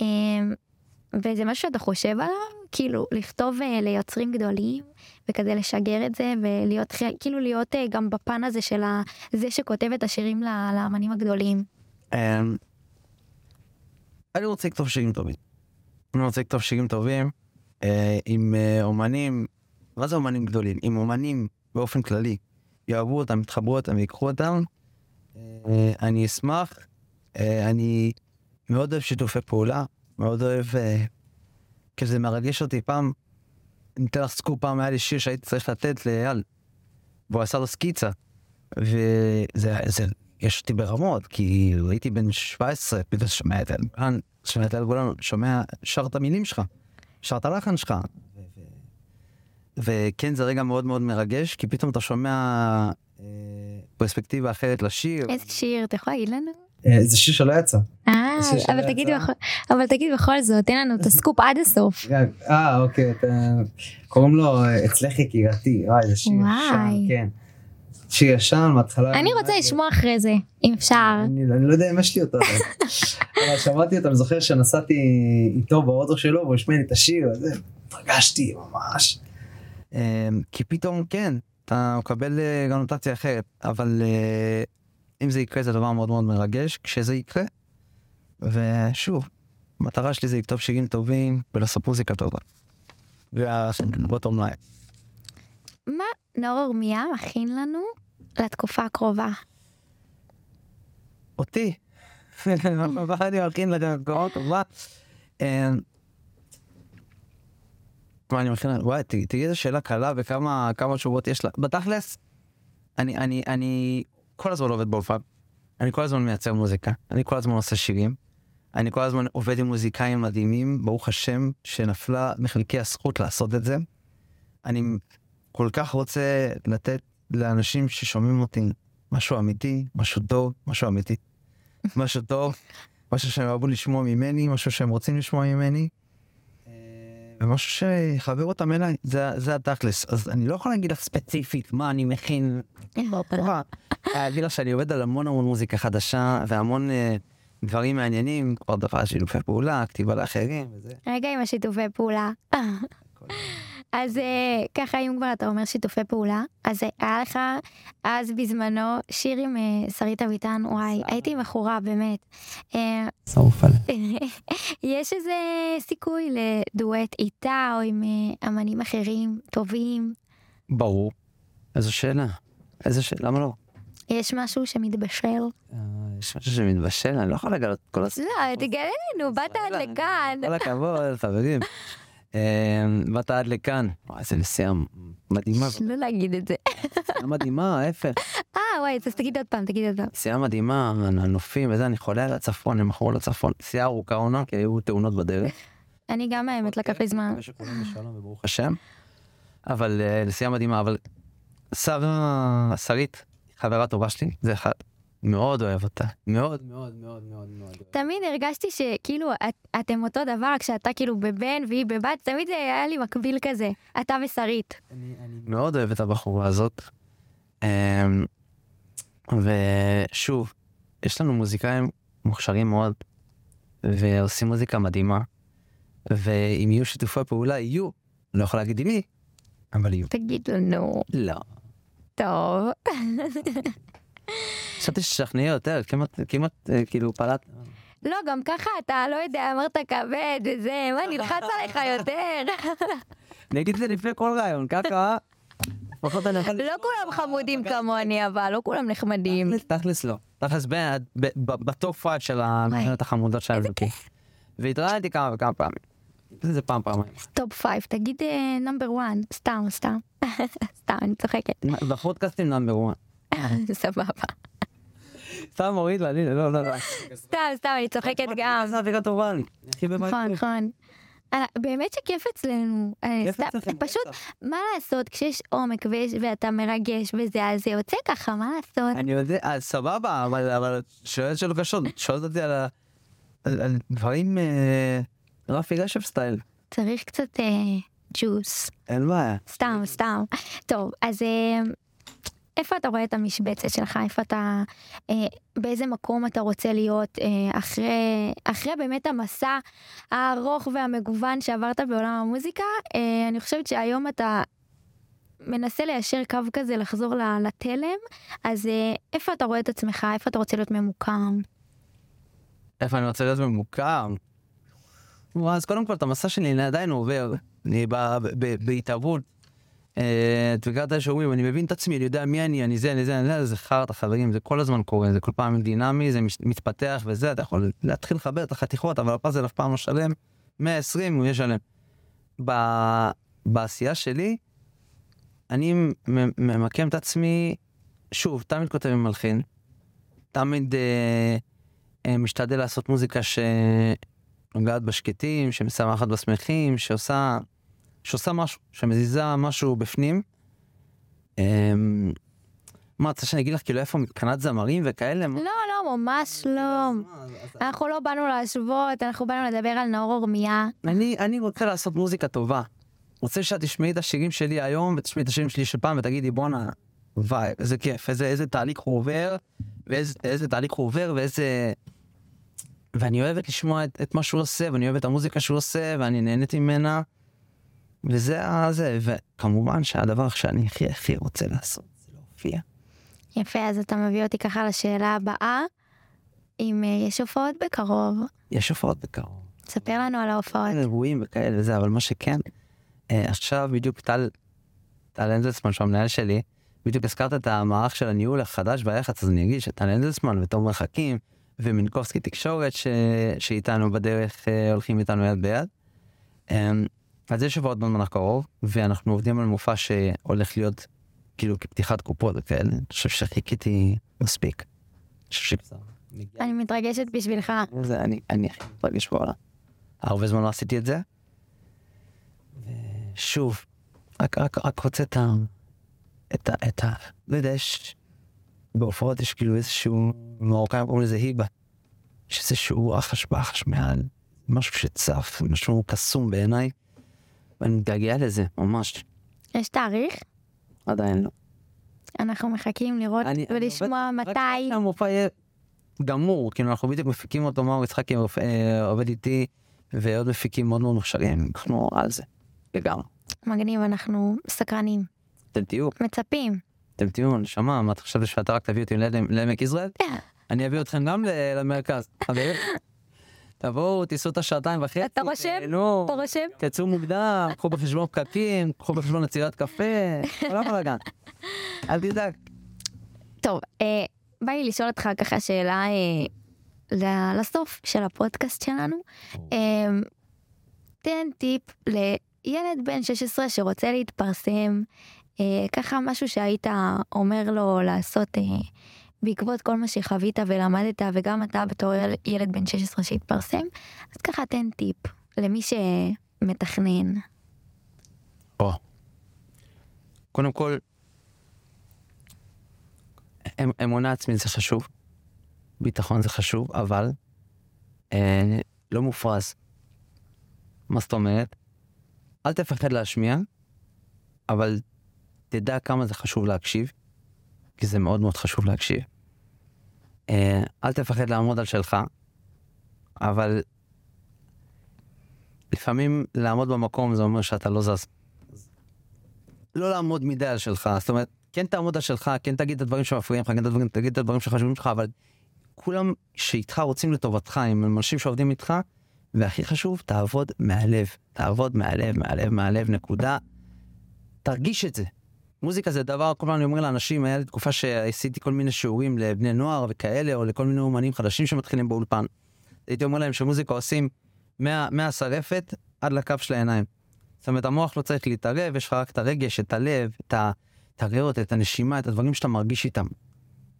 אה, וזה משהו שאתה חושב עליו כאילו לכתוב אה, ליוצרים גדולים וכזה לשגר את זה ולהיות כאילו להיות אה, גם בפן הזה של זה שכותב את השירים לאמנים הגדולים. אמ, אני רוצה לכתוב שירים טובים. אני רוצה לכתוב שירים טובים אה, עם אומנים, מה זה אומנים גדולים? עם אומנים באופן כללי. יאהבו אותם, יתחברו אותם ויקחו אותם. אה, אני אשמח. אה, אני מאוד אוהב שיתופי פעולה, מאוד אוהב... אה, כי זה מרגש אותי. פעם, אני אתן לך סקופ, פעם היה לי שיר שהייתי צריך לתת לאייל, והוא עשה לו סקיצה. וזה זה, יש אותי ברמות, כי הייתי בן 17, פתאום שומע את אלגולן, שומע את אלגולן, שומע, שר את המילים שלך, שר את הלחן שלך. וכן, זה רגע מאוד מאוד מרגש, כי פתאום אתה שומע פרספקטיבה אחרת לשיר. איזה שיר אתה יכול להגיד לנו? אה, זה שיר שלא יצא. אה אבל תגיד. בכל- אבל תגיד בכל זאת תן לנו את הסקופ עד הסוף. אה, אוקיי. קוראים לו אה, אצלך יקירתי. וואי, זה שיר. ישן, כן. שיר ישן, מההתחלה... אני רוצה לשמוע אחרי זה אם אפשר. אני אני לא יודע אם יש לי אותו. אבל שמעתי אותו, אני זוכר שנסעתי איתו באוטו שלו והוא השמיע לי את השיר, וזה, התרגשתי ממש. אה, כי פתאום, כן, אתה מקבל אה, גם נוטציה אחרת, אבל אה, אם זה יקרה זה דבר מאוד מאוד מרגש, כשזה יקרה. ושוב, המטרה שלי זה לכתוב שירים טובים ולעשות מוזיקה טובה. והבוטום ליין. מה נאור אורמיה מכין לנו לתקופה הקרובה? אותי. מה אני מכין קרוב טובה. אה, מה אני מכין, וואי, ת- תראי איזה שאלה קלה וכמה כמה תשובות יש לה. בתכלס, אני, אני, אני כל הזמן עובד באולפן. אני כל הזמן מייצר מוזיקה. אני כל הזמן עושה שירים. אני כל הזמן עובד עם מוזיקאים מדהימים, ברוך השם, שנפלה מחלקי הזכות לעשות את זה. אני כל כך רוצה לתת לאנשים ששומעים אותי משהו אמיתי, משהו טוב, משהו אמיתי. משהו טוב, משהו שהם אוהבו לשמוע ממני, משהו שהם רוצים לשמוע ממני. ומשהו שיחבר אותם אליי, זה, זה התכלס. אז אני לא יכול להגיד לך ספציפית מה אני מכין. להגיד לך שאני עובד על המון המון מוזיקה חדשה והמון אה, דברים מעניינים, כבר דבר שילופי פעולה, כתיבה לאחרים וזה. רגע עם השיתופי פעולה. אז אה, ככה אם כבר אתה אומר שיתופי פעולה, אז אה, היה לך אז בזמנו שיר עם אה, שרית אביטן, וואי, הייתי מכורה באמת. שרוף עליה. יש איזה סיכוי לדואט איתה או עם אמנים אחרים טובים? ברור. איזו שאלה. איזה שאלה, למה לא? יש משהו שמתבשל? יש משהו שמתבשל, אני לא יכול לגלות כל הס... לא, תגלה לנו, באת עד לכאן. כל הכבוד, חברים. באת עד לכאן. וואי, איזה נסיעה מדהימה. לא להגיד את זה. נסיעה מדהימה, ההפך. אה, וואי, אז תגיד עוד פעם, תגיד עוד פעם. נסיעה מדהימה, הנופים וזה, אני חולה על הצפון, אני מכור לצפון. נסיעה ארוכה עונה, כי היו תאונות בדרך. אני גם האמת לקח לי זמן. השם. אבל אה, נסיעה מדהימה, אבל סבא, שרית, חברה טובה שלי, זה אחד. מאוד אוהב אותה. מאוד מאוד מאוד מאוד מאוד. תמיד הרגשתי שכאילו את, אתם אותו דבר כשאתה כאילו בבן והיא בבת, תמיד זה היה לי מקביל כזה, אתה ושרית. מאוד אוהב את הבחורה הזאת. אמ, ושוב, יש לנו מוזיקאים מוכשרים מאוד, ועושים מוזיקה מדהימה, ואם יהיו שיתופי פעולה, יהיו. לא יכול להגיד עם מי, אבל יהיו. תגיד לנו. לא. טוב. חשבתי שתשכנעי יותר, כמעט, כמעט, אה, כאילו, פלט. לא, גם ככה אתה לא יודע, אמרת כבד וזה, מה נלחץ עליך יותר? אני אגיד את זה לפני כל רעיון, ככה. לא כולם חמודים כמוני, אבל לא כולם נחמדים. תכלס, לא. תכלס ב top five של המדינות החמודות של אלוקים. והתראיינתי כמה וכמה פעמים. זה פעם פעמיים. top five, תגיד number one, סתם, סתם. סתם, אני צוחקת. בפודקאסטים number one. סבבה. סתם מוריד לה, לא, לא, לא. סתם, סתם, אני צוחקת גם. זה אווירה טובה לי. נכון, נכון. אה, באמת שכיף אצלנו. אה, פשוט. מה לעשות, כשיש עומק ויש- ואתה מרגש וזה, אז זה יוצא ככה, מה לעשות? אני יודע, אז סבבה, אבל שואלת שאלות קשות, שואלת אותי על דברים אה, רפי רשף סטייל. צריך קצת אה, ג'וס. אין בעיה. סתם, סתם. טוב, אז אה, איפה אתה רואה את המשבצת שלך? איפה אתה, אה, באיזה מקום אתה רוצה להיות אה, אחרי, אחרי באמת המסע הארוך והמגוון שעברת בעולם המוזיקה? אה, אני חושבת שהיום אתה מנסה ליישר קו כזה, לחזור לתלם, אז אה, איפה אתה רואה את עצמך? איפה אתה רוצה להיות ממוקם? איפה אני רוצה להיות ממוקם? אז קודם כל את המסע שלי עדיין עובר, אני בהתהוות. אה, את מכירה את השומעים, אני מבין את עצמי, אני יודע מי אני, אני זה, אני זה, אני זה, זה חרטא חברים, זה כל הזמן קורה, זה כל פעם דינמי, זה מתפתח וזה, אתה יכול להתחיל לחבר את החתיכות, אבל הפאזל אף פעם לא שלם, 120 הוא יהיה שלם. בעשייה שלי, אני ממקם את עצמי, שוב, תמיד כותב עם מלחין, תמיד אה, אה, משתדל לעשות מוזיקה שנוגעת בשקטים, שמשמחת בשמחים, שעושה, שעושה משהו, שמזיזה משהו בפנים. אמ, מה, רוצה שאני אגיד לך כאילו איפה מבחינת זמרים וכאלה? לא, לא, ממש לא. אנחנו לא באנו להשוות, אנחנו באנו לדבר על נאור אורמיה. אני, רוצה לעשות מוזיקה טובה. רוצה שאת תשמעי את השירים שלי היום ותשמעי את השירים שלי של פעם ותגידי בואנה, וואי, איזה כיף, איזה, איזה תהליך הוא עובר, ואיזה איזה תהליך הוא עובר ואיזה... ואני אוהבת לשמוע את, את מה שהוא עושה, ואני אוהב את המוזיקה שהוא עושה, ואני נהנית ממנה. וזה זה, וכמובן שהדבר שאני הכי הכי רוצה לעשות זה להופיע. יפה, אז אתה מביא אותי ככה לשאלה הבאה, אם אה, יש הופעות בקרוב, יש הופעות בקרוב. תספר לנו על ההופעות. אירועים וכאלה וזה, אבל מה שכן, אה, עכשיו בדיוק טל, טל אנזלסמן שהוא המנהל שלי, בדיוק הזכרת את המערך של הניהול החדש והיח"צ, אז אני אגיד שטל אנזלסמן ותומר חכים ומינקובסקי תקשורת ש... שאיתנו בדרך אה, הולכים איתנו יד ביד. אז יש שבועות בזמן הקרוב, ואנחנו עובדים על מופע שהולך להיות כאילו כפתיחת קופות וכאלה, אני חושב שחיכיתי מספיק. אני מתרגשת בשבילך. זה אני, אני הכי מתרגש בעולם. הרבה זמן לא עשיתי את זה. ושוב, רק, רק, רק רוצה את, ה, את ה... את ה... לא יודע, יש... בהופעות יש כאילו איזשהו... מרוקאים קוראים לזה היבה. יש איזשהו רחש בחש מעל, משהו שצף, משהו קסום בעיניי. ואני מתגעגע לזה, ממש. יש תאריך? עדיין לא. אנחנו מחכים לראות אני- אני ולשמוע עובד- רק מתי. שהמופע יהיה גמור, כאילו אנחנו בדיוק מפיקים אותו, מאור יצחקי אה, עובד איתי, ועוד מפיקים מאוד מאוד מוכשרים, אנחנו על זה, לגמרי. מגניב, אנחנו סקרנים, אתם תהיו, מצפים. אתם תהיו, נשמה, מה אתה חושב שאתה רק תביא אותי לעמק- יזרעאל? אני אביא אתכם גם למרכז, חברים. תבואו, תיסעו את השעתיים וחצי. אתה רושם? אתה רושם? תצאו מוקדם, קחו בחשבון פקקים, קחו בחשבון עצירת קפה, כל הבלאגן. אל תדאג. טוב, אה, בא לי לשאול אותך ככה שאלה אה, לסוף של הפודקאסט שלנו. אה, תן טיפ לילד בן 16 שרוצה להתפרסם, אה, ככה משהו שהיית אומר לו לעשות בעקבות כל מה שחווית ולמדת, וגם אתה בתור יל- ילד בן 16 שהתפרסם, אז ככה תן טיפ למי שמתכנן. או. קודם כל, אמ- אמונה עצמית זה חשוב, ביטחון זה חשוב, אבל אה, לא מופרז. מה זאת אומרת? אל תפחד להשמיע, אבל תדע כמה זה חשוב להקשיב, כי זה מאוד מאוד חשוב להקשיב. אה, אל תפחד לעמוד על שלך, אבל לפעמים לעמוד במקום זה אומר שאתה לא זז. לא לעמוד מדי על שלך, זאת אומרת, כן תעמוד על שלך, כן תגיד את הדברים שמפריעים לך, כן תגיד- תגיד את הדברים שחשובים לך, אבל כולם שאיתך רוצים לטובתך, הם אנשים שעובדים איתך, והכי חשוב, תעבוד מהלב, תעבוד מהלב, מהלב, מהלב, נקודה. תרגיש את זה. מוזיקה זה דבר, כל פעם אני אומר לאנשים, היה לי תקופה שעשיתי כל מיני שיעורים לבני נוער וכאלה, או לכל מיני אומנים חדשים שמתחילים באולפן. הייתי אומר להם שמוזיקה עושים מה- מהשרפת עד לקו של העיניים. זאת אומרת, המוח לא צריך להתערב, יש לך רק את הרגש, את הלב, את ה- את הריאות, את הנשימה, את הדברים שאתה מרגיש איתם.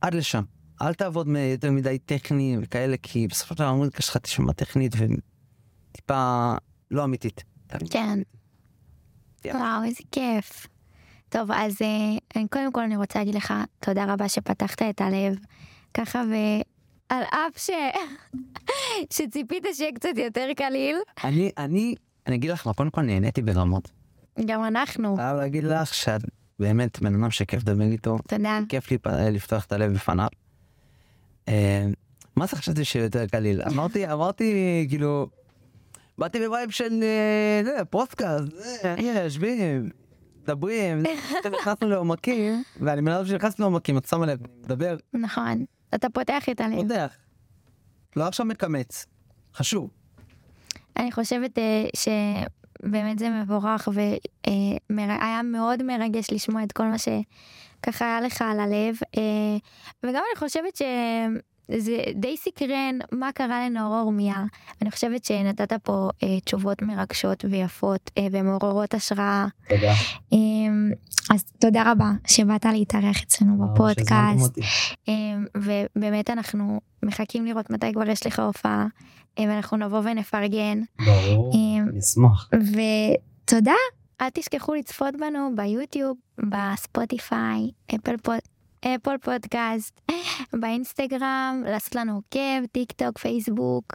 עד לשם. אל תעבוד יותר מדי טכני וכאלה, כי בסופו של דבר המוזיקה שלך תשמע טכנית וטיפה לא אמיתית. כן. וואו, איזה כיף. טוב, אז אה, אני- קודם כל אני רוצה להגיד לך תודה רבה שפתחת את הלב, ככה ועל אף ש... שציפית שיהיה קצת יותר קליל, אני, אני, אני אגיד לך מה, קודם כל נהניתי ברמות. גם אנחנו. חייב להגיד לך שאת באמת בן אדם שכיף לדבר איתו, תודה. כיף לי לפתוח את הלב בפניו. אה, מה זה חשבתי שיהיה יותר קליל? אמרתי, אמרתי, כאילו, באתי ב vibe של, אה, זה, פודקאסט, הנה, יושבים, מדברים, נכנסנו לעומקים, ואני בן אדם שנכנס לעומקים, את שמה לב, מדבר, נכון. אתה פותח את הלב. יודע, לא עכשיו מקמץ, חשוב. אני חושבת אה, שבאמת זה מבורך והיה מאוד מרגש לשמוע את כל מה שככה היה לך על הלב אה, וגם אני חושבת שזה די סקרן מה קרה לנאור אורמיה אני חושבת שנתת פה אה, תשובות מרגשות ויפות אה, ומעוררות השראה תודה. אה, אז תודה רבה שבאת להתארח אצלנו שהזמנתם בפודקאסט. אמ, ובאמת אנחנו מחכים לראות מתי כבר יש לך הופעה אמ, ואנחנו נבוא ונפרגן ברור, אני אשמח. ותודה אל תשכחו לצפות בנו ביוטיוב בספוטיפיי אפל פוד. אפל פודקאסט באינסטגרם לעשות לנו עוקב טיק טוק פייסבוק.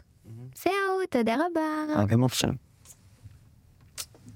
זהו תודה רבה. מאוד שם.